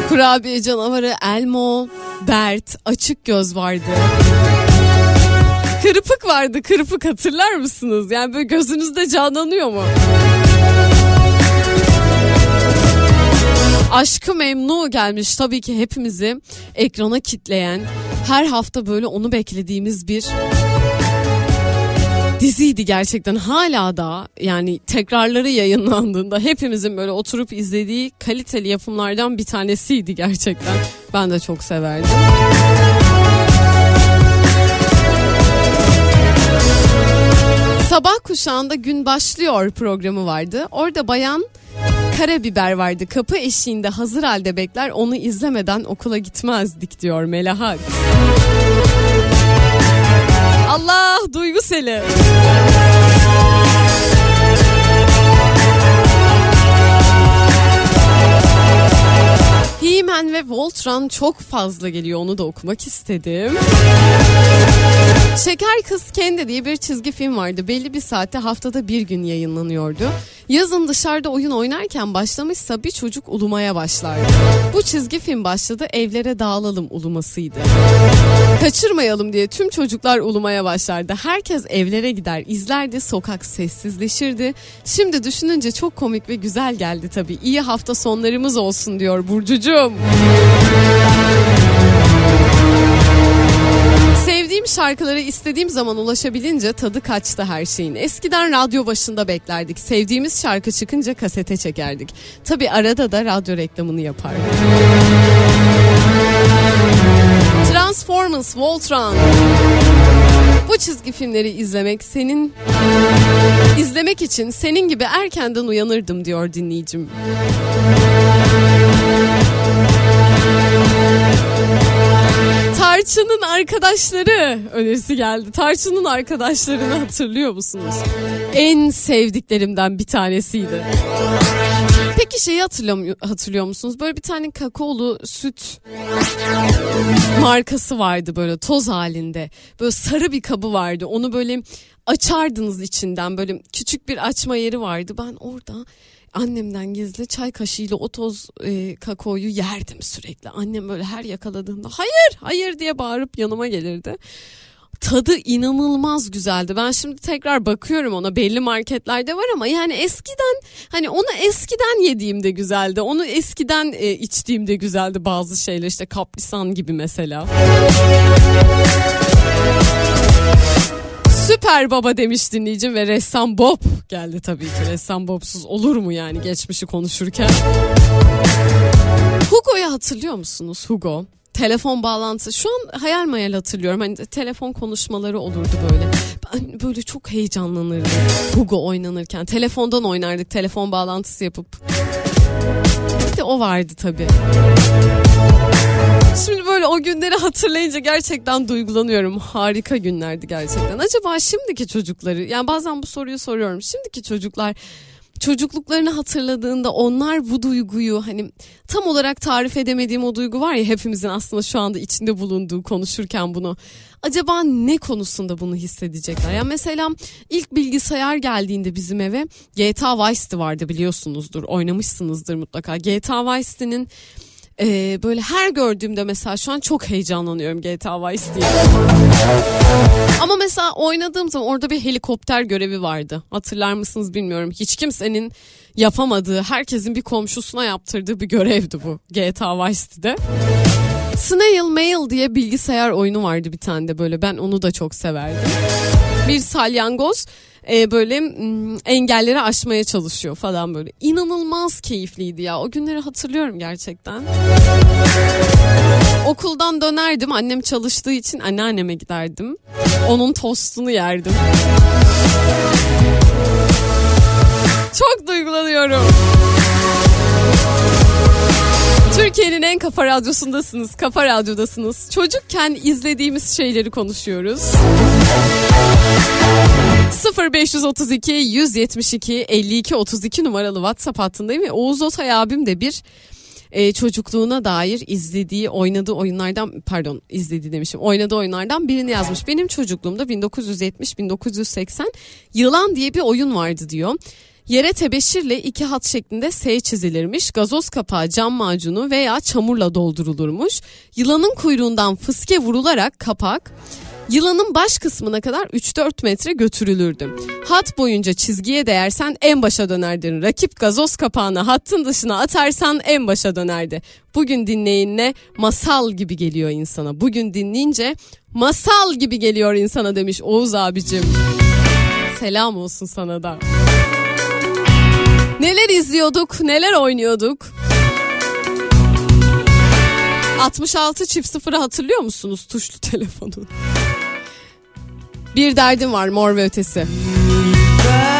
Kurabiye canavarı Elmo, Bert, açık göz vardı. Kırpık vardı kırpık hatırlar mısınız? Yani böyle gözünüzde canlanıyor mu? Aşkı Memnu gelmiş tabii ki hepimizi ekrana kitleyen her hafta böyle onu beklediğimiz bir diziydi gerçekten hala da yani tekrarları yayınlandığında hepimizin böyle oturup izlediği kaliteli yapımlardan bir tanesiydi gerçekten. Ben de çok severdim. Sabah kuşağında gün başlıyor programı vardı. Orada bayan karabiber vardı. Kapı eşiğinde hazır halde bekler. Onu izlemeden okula gitmezdik diyor Melahat. Allah duygu seli. He-Man ve Voltron çok fazla geliyor onu da okumak istedim. Şeker Kız Kendi diye bir çizgi film vardı. Belli bir saatte haftada bir gün yayınlanıyordu. Yazın dışarıda oyun oynarken başlamışsa bir çocuk ulumaya başlardı. Bu çizgi film başladı evlere dağılalım ulumasıydı. Kaçırmayalım diye tüm çocuklar ulumaya başlardı. Herkes evlere gider izlerdi sokak sessizleşirdi. Şimdi düşününce çok komik ve güzel geldi tabii. İyi hafta sonlarımız olsun diyor Burcucuğum. Sevdiğim şarkılara istediğim zaman ulaşabilince tadı kaçtı her şeyin. Eskiden radyo başında beklerdik. Sevdiğimiz şarkı çıkınca kasete çekerdik. Tabi arada da radyo reklamını yapardık. Transformers, Voltron. Bu çizgi filmleri izlemek senin izlemek için senin gibi erkenden uyanırdım diyor dinleyicim. Tarçın'ın arkadaşları önerisi geldi. Tarçın'ın arkadaşlarını hatırlıyor musunuz? En sevdiklerimden bir tanesiydi. Peki şeyi hatırlıyor, hatırlıyor musunuz? Böyle bir tane kakaolu süt markası vardı böyle toz halinde. Böyle sarı bir kabı vardı. Onu böyle açardınız içinden böyle küçük bir açma yeri vardı. Ben orada annemden gizli çay kaşığıyla o toz e, kakaoyu yerdim sürekli. Annem böyle her yakaladığında hayır hayır diye bağırıp yanıma gelirdi. Tadı inanılmaz güzeldi. Ben şimdi tekrar bakıyorum ona belli marketlerde var ama yani eskiden hani onu eskiden yediğimde güzeldi. Onu eskiden e, içtiğimde güzeldi bazı şeyler işte kaprisan gibi mesela. Süper baba demiş dinleyicim ve ressam Bob geldi tabii ki. Ressam Bob'suz olur mu yani geçmişi konuşurken. Hugo'yu hatırlıyor musunuz Hugo? Telefon bağlantısı şu an hayal mayal hatırlıyorum hani telefon konuşmaları olurdu böyle ben böyle çok heyecanlanırdım Hugo oynanırken telefondan oynardık telefon bağlantısı yapıp bir de o vardı tabii Şimdi böyle o günleri hatırlayınca gerçekten duygulanıyorum. Harika günlerdi gerçekten. Acaba şimdiki çocukları yani bazen bu soruyu soruyorum. Şimdiki çocuklar çocukluklarını hatırladığında onlar bu duyguyu hani tam olarak tarif edemediğim o duygu var ya hepimizin aslında şu anda içinde bulunduğu konuşurken bunu acaba ne konusunda bunu hissedecekler? Yani mesela ilk bilgisayar geldiğinde bizim eve GTA Vice vardı biliyorsunuzdur oynamışsınızdır mutlaka. GTA Vice City'nin ee, böyle her gördüğümde mesela şu an çok heyecanlanıyorum GTA Vice diye. Ama mesela oynadığım zaman orada bir helikopter görevi vardı. Hatırlar mısınız bilmiyorum. Hiç kimsenin yapamadığı, herkesin bir komşusuna yaptırdığı bir görevdi bu GTA Vice City'de. Snail Mail diye bilgisayar oyunu vardı bir tane de böyle. Ben onu da çok severdim. Bir salyangoz e, böyle engelleri aşmaya çalışıyor falan böyle. İnanılmaz keyifliydi ya. O günleri hatırlıyorum gerçekten. Okuldan dönerdim. Annem çalıştığı için anneanneme giderdim. Onun tostunu yerdim. Çok duygulanıyorum. Türkiye'nin en kafa radyosundasınız, kafa radyodasınız. Çocukken izlediğimiz şeyleri konuşuyoruz. 0532 172 52 32 numaralı WhatsApp hattındayım ve Oğuz Otay abim de bir e, çocukluğuna dair izlediği oynadığı oyunlardan pardon izlediği demişim oynadığı oyunlardan birini yazmış. Benim çocukluğumda 1970-1980 Yılan diye bir oyun vardı diyor. Yere tebeşirle iki hat şeklinde S çizilirmiş. Gazoz kapağı, cam macunu veya çamurla doldurulurmuş. Yılanın kuyruğundan fıske vurularak kapak Yılanın baş kısmına kadar 3-4 metre götürülürdü. Hat boyunca çizgiye değersen en başa dönerdin. Rakip gazoz kapağını hattın dışına atarsan en başa dönerdi. Bugün dinleyinle masal gibi geliyor insana. Bugün dinleyince masal gibi geliyor insana demiş Oğuz abicim. Selam olsun sana da. Neler izliyorduk, neler oynuyorduk? 66 çift sıfırı hatırlıyor musunuz tuşlu telefonu? Bir derdim var mor ve ötesi. Derdim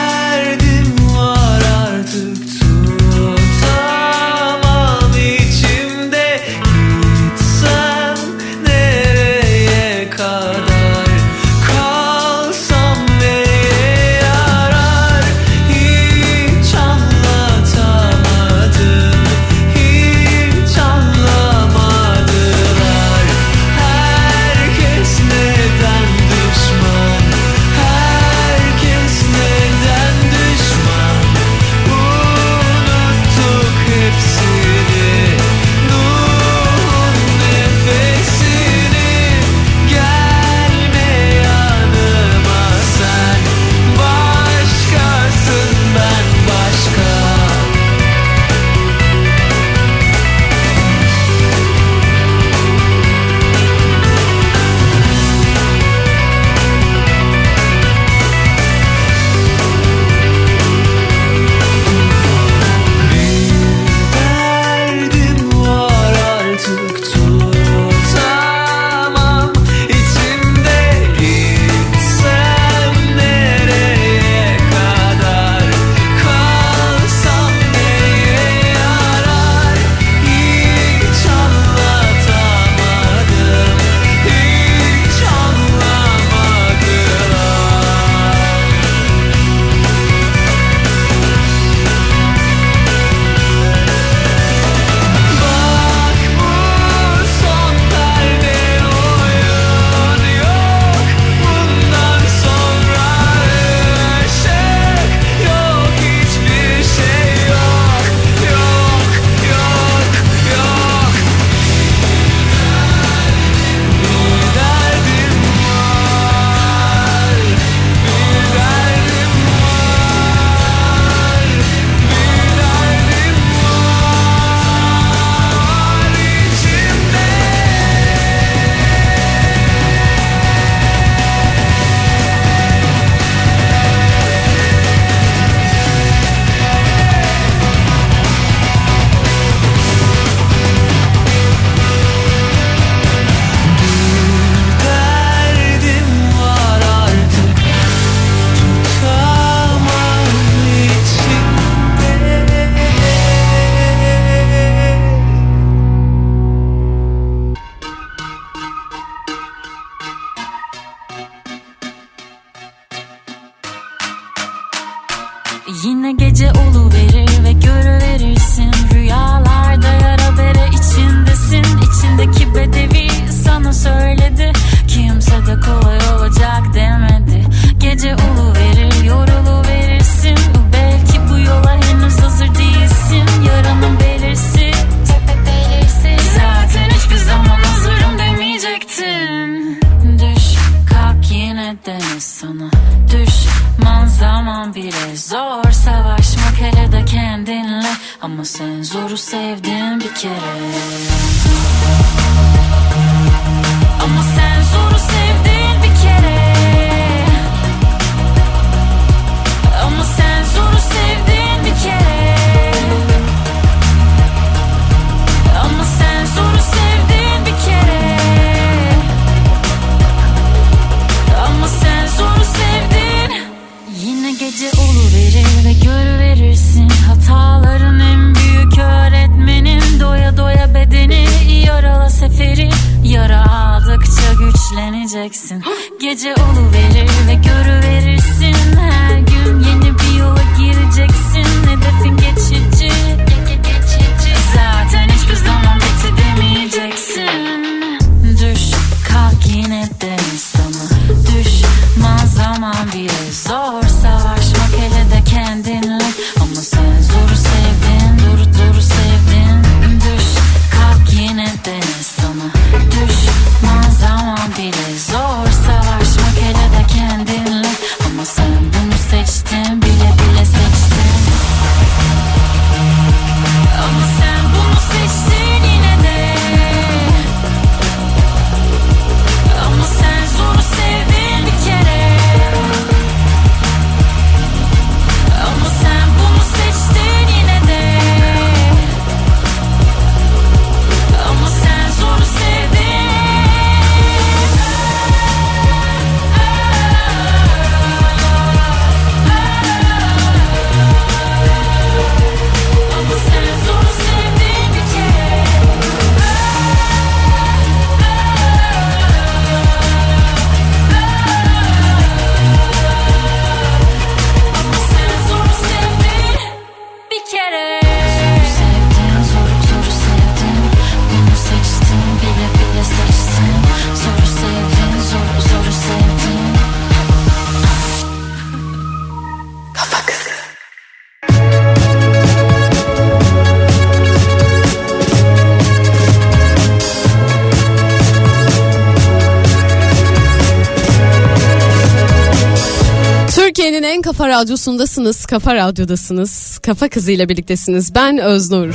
radyosundasınız. Kafa radyodasınız. Kafa kızı ile birliktesiniz. Ben Öznur.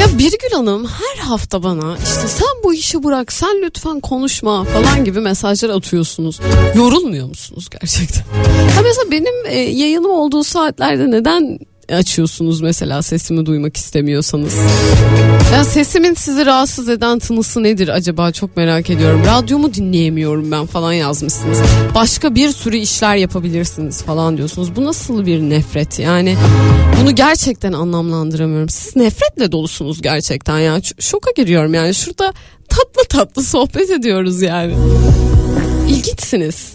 Ya Birgül Hanım her hafta bana işte sen bu işi bırak sen lütfen konuşma falan gibi mesajlar atıyorsunuz. Yorulmuyor musunuz gerçekten? Ha mesela benim e, yayınım olduğu saatlerde neden açıyorsunuz mesela sesimi duymak istemiyorsanız? Ya sesimin sizi rahatsız eden tınısı nedir acaba çok merak ediyorum. Radyomu dinleyemiyorum ben falan yazmışsınız. Başka bir sürü işler yapabilirsiniz falan diyorsunuz. Bu nasıl bir nefret yani? Bunu gerçekten anlamlandıramıyorum. Siz nefretle dolusunuz gerçekten ya. Şoka giriyorum yani. Şurada tatlı tatlı sohbet ediyoruz yani. İlginçsiniz.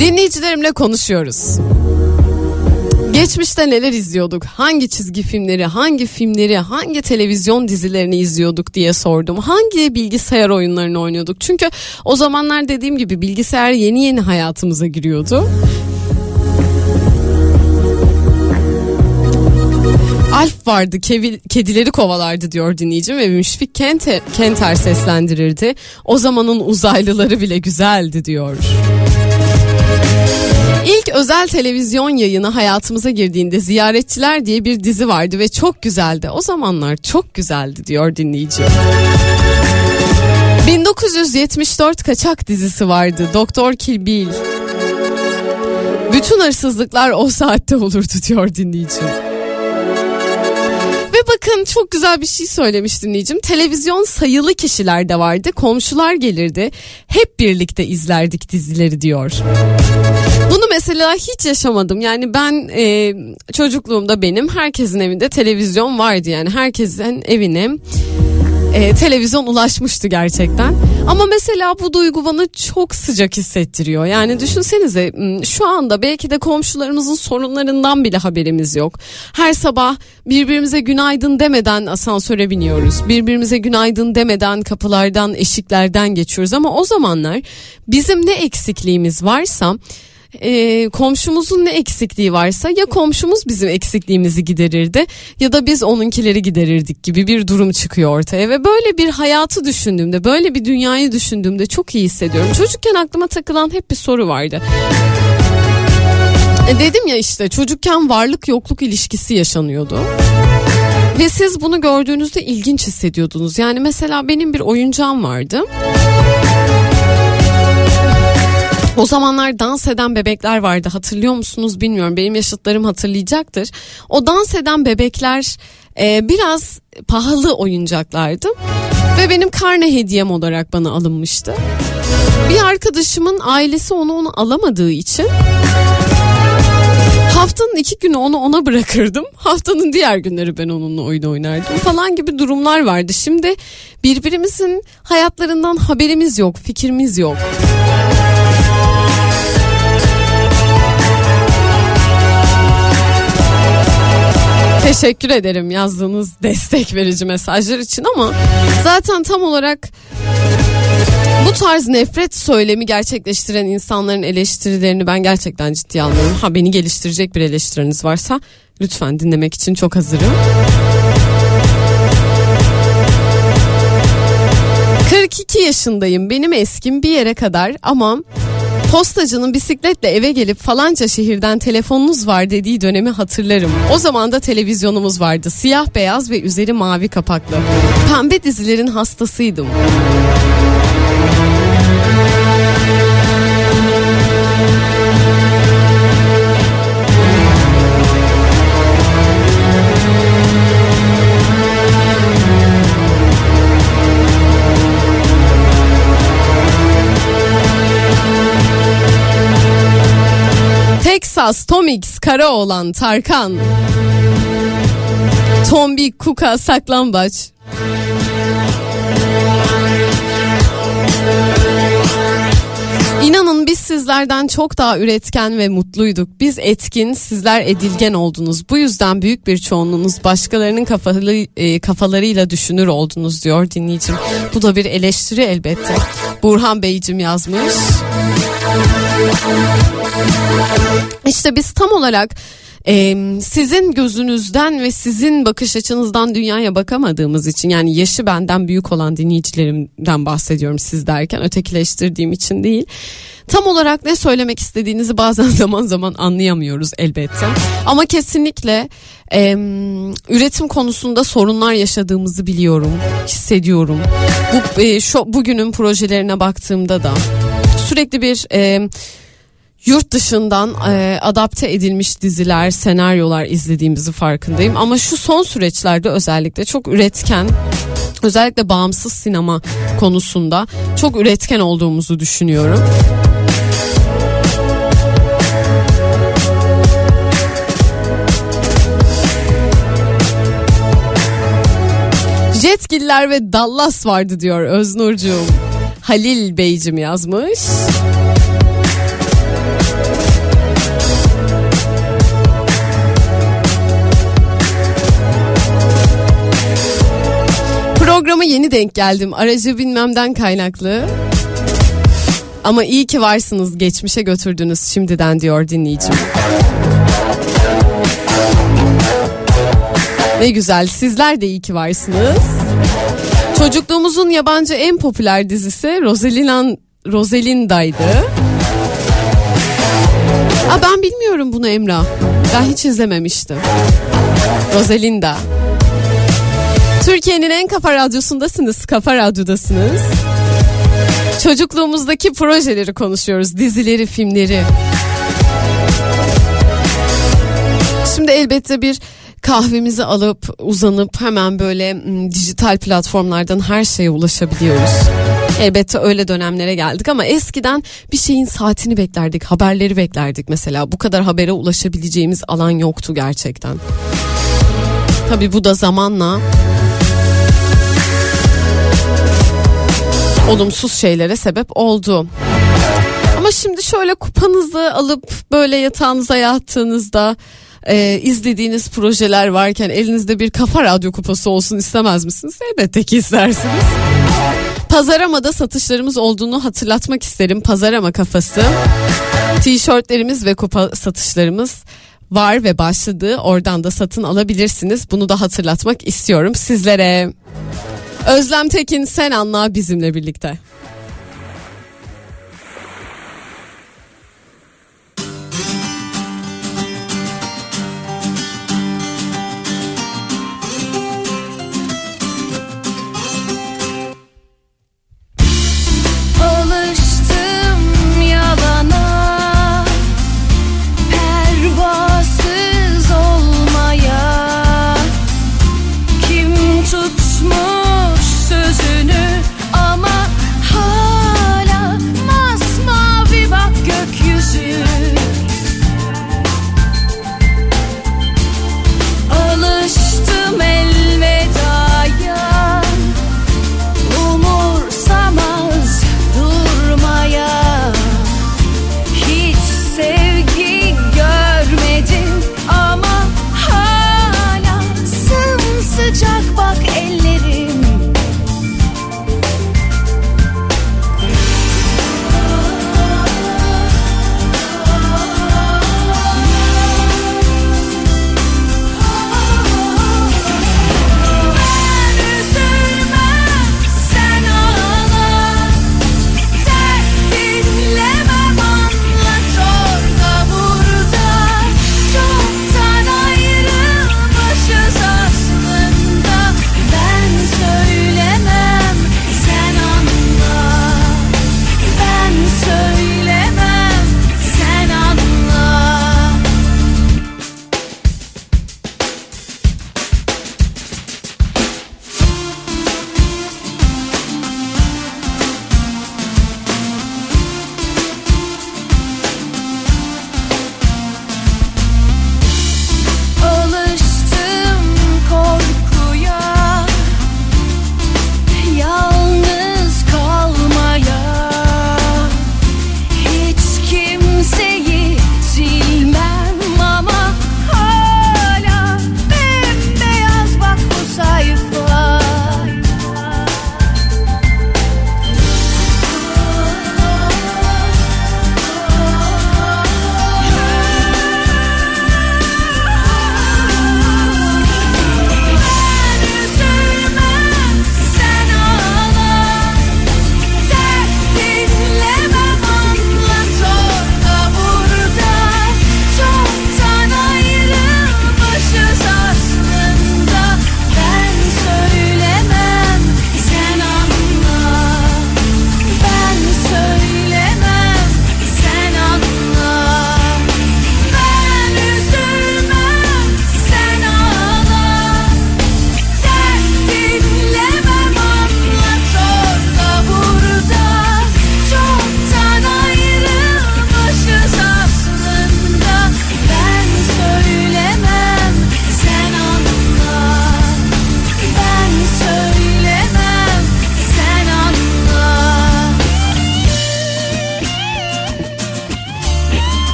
Dinleyicilerimle konuşuyoruz. Geçmişte neler izliyorduk? Hangi çizgi filmleri, hangi filmleri, hangi televizyon dizilerini izliyorduk diye sordum. Hangi bilgisayar oyunlarını oynuyorduk? Çünkü o zamanlar dediğim gibi bilgisayar yeni yeni hayatımıza giriyordu. Alf vardı kevi- kedileri kovalardı diyor dinleyicim ve Müşfik Kenter, Kenter seslendirirdi. O zamanın uzaylıları bile güzeldi diyor. İlk özel televizyon yayını hayatımıza girdiğinde Ziyaretçiler diye bir dizi vardı ve çok güzeldi. O zamanlar çok güzeldi diyor dinleyici. 1974 kaçak dizisi vardı. Doktor Kill Bill. Bütün hırsızlıklar o saatte olurdu diyor dinleyici. Bakın çok güzel bir şey söylemiş dinleyicim. Televizyon sayılı kişilerde vardı. Komşular gelirdi. Hep birlikte izlerdik dizileri diyor. Bunu mesela hiç yaşamadım. Yani ben e, çocukluğumda benim herkesin evinde televizyon vardı. Yani herkesin evine e, televizyon ulaşmıştı gerçekten. Ama mesela bu duygu bana çok sıcak hissettiriyor. Yani düşünsenize şu anda belki de komşularımızın sorunlarından bile haberimiz yok. Her sabah birbirimize günaydın demeden asansöre biniyoruz. Birbirimize günaydın demeden kapılardan, eşiklerden geçiyoruz. Ama o zamanlar bizim ne eksikliğimiz varsa e, komşumuzun ne eksikliği varsa ya komşumuz bizim eksikliğimizi giderirdi ya da biz onunkileri giderirdik gibi bir durum çıkıyor ortaya ve böyle bir hayatı düşündüğümde böyle bir dünyayı düşündüğümde çok iyi hissediyorum. Çocukken aklıma takılan hep bir soru vardı. E, dedim ya işte çocukken varlık yokluk ilişkisi yaşanıyordu. Ve siz bunu gördüğünüzde ilginç hissediyordunuz. Yani mesela benim bir oyuncağım vardı. O zamanlar dans eden bebekler vardı hatırlıyor musunuz bilmiyorum benim yaşıtlarım hatırlayacaktır. O dans eden bebekler e, biraz pahalı oyuncaklardı ve benim karne hediyem olarak bana alınmıştı. Bir arkadaşımın ailesi onu onu alamadığı için haftanın iki günü onu ona bırakırdım. Haftanın diğer günleri ben onunla oyun oynardım falan gibi durumlar vardı. Şimdi birbirimizin hayatlarından haberimiz yok, fikrimiz yok. Teşekkür ederim yazdığınız destek verici mesajlar için ama zaten tam olarak Bu tarz nefret söylemi gerçekleştiren insanların eleştirilerini ben gerçekten ciddiye almıyorum. Ha beni geliştirecek bir eleştiriniz varsa lütfen dinlemek için çok hazırım. 42 yaşındayım. Benim eskim bir yere kadar ama postacının bisikletle eve gelip falanca şehirden telefonunuz var dediği dönemi hatırlarım. O zaman da televizyonumuz vardı. Siyah beyaz ve üzeri mavi kapaklı. Pembe dizilerin hastasıydım. Texas, Tomix, Karaoğlan, Tarkan. Tombik, Kuka, Saklambaç. İnanın biz sizlerden çok daha üretken ve mutluyduk. Biz etkin, sizler edilgen oldunuz. Bu yüzden büyük bir çoğunluğunuz başkalarının kafalı, e, kafalarıyla düşünür oldunuz diyor dinleyicim. Bu da bir eleştiri elbette. Burhan Beyciğim yazmış. İşte biz tam olarak e, sizin gözünüzden ve sizin bakış açınızdan dünyaya bakamadığımız için yani yaşı benden büyük olan dinleyicilerimden bahsediyorum siz derken ötekileştirdiğim için değil. Tam olarak ne söylemek istediğinizi bazen zaman zaman anlayamıyoruz elbette. Ama kesinlikle e, üretim konusunda sorunlar yaşadığımızı biliyorum, hissediyorum. Bu e, şu bugünün projelerine baktığımda da sürekli bir e, yurt dışından e, adapte edilmiş diziler, senaryolar izlediğimizi farkındayım. Ama şu son süreçlerde özellikle çok üretken, özellikle bağımsız sinema konusunda çok üretken olduğumuzu düşünüyorum. Jetgiller ve Dallas vardı diyor Öznurcuğum. Halil Beyciğim yazmış. Programa yeni denk geldim. Aracı bilmemden kaynaklı. Ama iyi ki varsınız. Geçmişe götürdünüz şimdiden diyor dinleyicim. Ne güzel. Sizler de iyi ki varsınız. Çocukluğumuzun yabancı en popüler dizisi Rosalinda Rosalinda'ydı. Aa, ben bilmiyorum bunu Emrah. Ben hiç izlememiştim. Rosalinda. Türkiye'nin en kafa radyosundasınız. Kafa radyodasınız. Çocukluğumuzdaki projeleri konuşuyoruz. Dizileri, filmleri. Şimdi elbette bir kahvemizi alıp uzanıp hemen böyle dijital platformlardan her şeye ulaşabiliyoruz. Elbette öyle dönemlere geldik ama eskiden bir şeyin saatini beklerdik, haberleri beklerdik mesela. Bu kadar habere ulaşabileceğimiz alan yoktu gerçekten. Tabii bu da zamanla olumsuz şeylere sebep oldu. Ama şimdi şöyle kupanızı alıp böyle yatağınıza yattığınızda e, izlediğiniz projeler varken elinizde bir kafa radyo kupası olsun istemez misiniz? Elbette ki istersiniz. Pazarama'da satışlarımız olduğunu hatırlatmak isterim. Pazarama kafası. Tişörtlerimiz ve kupa satışlarımız var ve başladı. Oradan da satın alabilirsiniz. Bunu da hatırlatmak istiyorum sizlere. Özlem Tekin sen anla bizimle birlikte.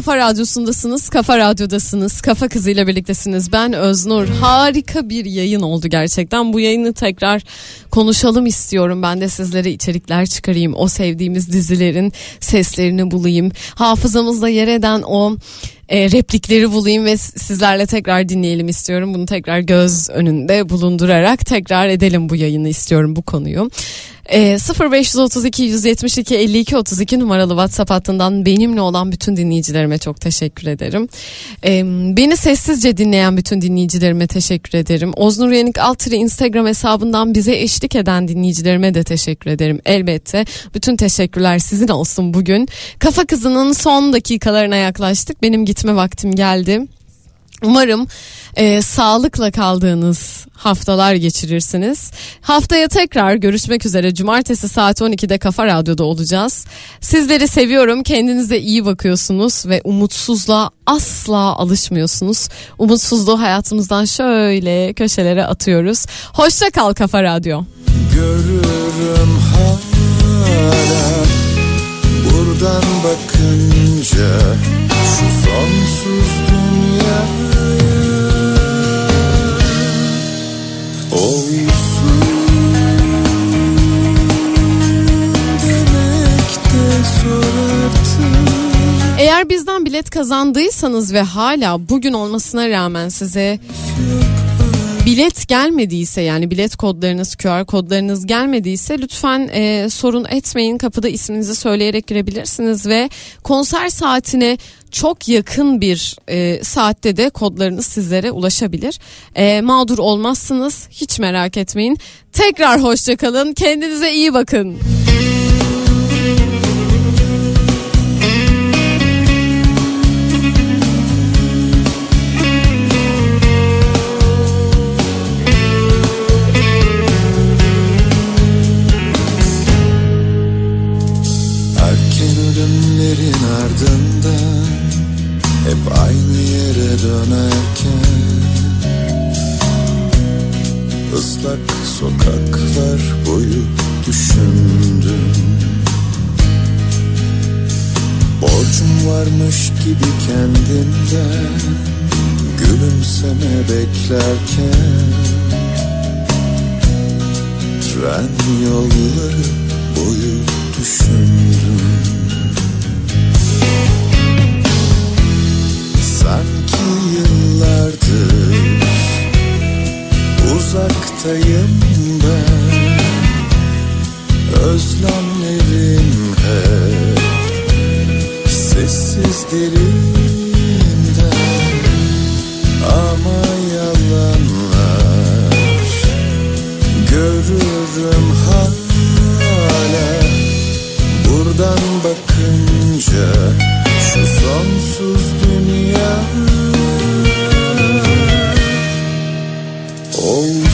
Kafa radyosundasınız, kafa radyodasınız, kafa kızıyla birliktesiniz. Ben Öznur. Harika bir yayın oldu gerçekten. Bu yayını tekrar konuşalım istiyorum. Ben de sizlere içerikler çıkarayım. O sevdiğimiz dizilerin seslerini bulayım. Hafızamızda yer eden o e, replikleri bulayım ve sizlerle tekrar dinleyelim istiyorum. Bunu tekrar göz önünde bulundurarak tekrar edelim bu yayını istiyorum bu konuyu. E, 0532 172 52 32 numaralı WhatsApp hattından benimle olan bütün dinleyicilerime çok teşekkür ederim. E, beni sessizce dinleyen bütün dinleyicilerime teşekkür ederim. Oznur Yenik Altırı Instagram hesabından bize eşlik eden dinleyicilerime de teşekkür ederim. Elbette bütün teşekkürler sizin olsun bugün. Kafa Kızı'nın son dakikalarına yaklaştık. Benim gitme vaktim geldi. Umarım e, sağlıkla kaldığınız haftalar geçirirsiniz. Haftaya tekrar görüşmek üzere. Cumartesi saat 12'de Kafa Radyo'da olacağız. Sizleri seviyorum. Kendinize iyi bakıyorsunuz ve umutsuzluğa asla alışmıyorsunuz. Umutsuzluğu hayatımızdan şöyle köşelere atıyoruz. Hoşça kal Kafa Radyo. Görürüm hala Buradan bakınca Şu sonsuz Eğer bizden bilet kazandıysanız ve hala bugün olmasına rağmen size bilet gelmediyse yani bilet kodlarınız QR kodlarınız gelmediyse lütfen e, sorun etmeyin kapıda isminizi söyleyerek girebilirsiniz ve konser saatine çok yakın bir e, saatte de kodlarınız sizlere ulaşabilir. E, mağdur olmazsınız hiç merak etmeyin. Tekrar hoşçakalın kendinize iyi bakın. Hep aynı yere dönerken Islak sokaklar boyu düşündüm. Borcum varmış gibi kendimden Gülümseme beklerken Tren yolları boyu düşündüm Sanki yıllardır uzaktayım ben. Özlemlerim hep sessiz derinden. Ama yalanlar görürüm hala Buradan bakınca şu sonsuz dünya. Oldu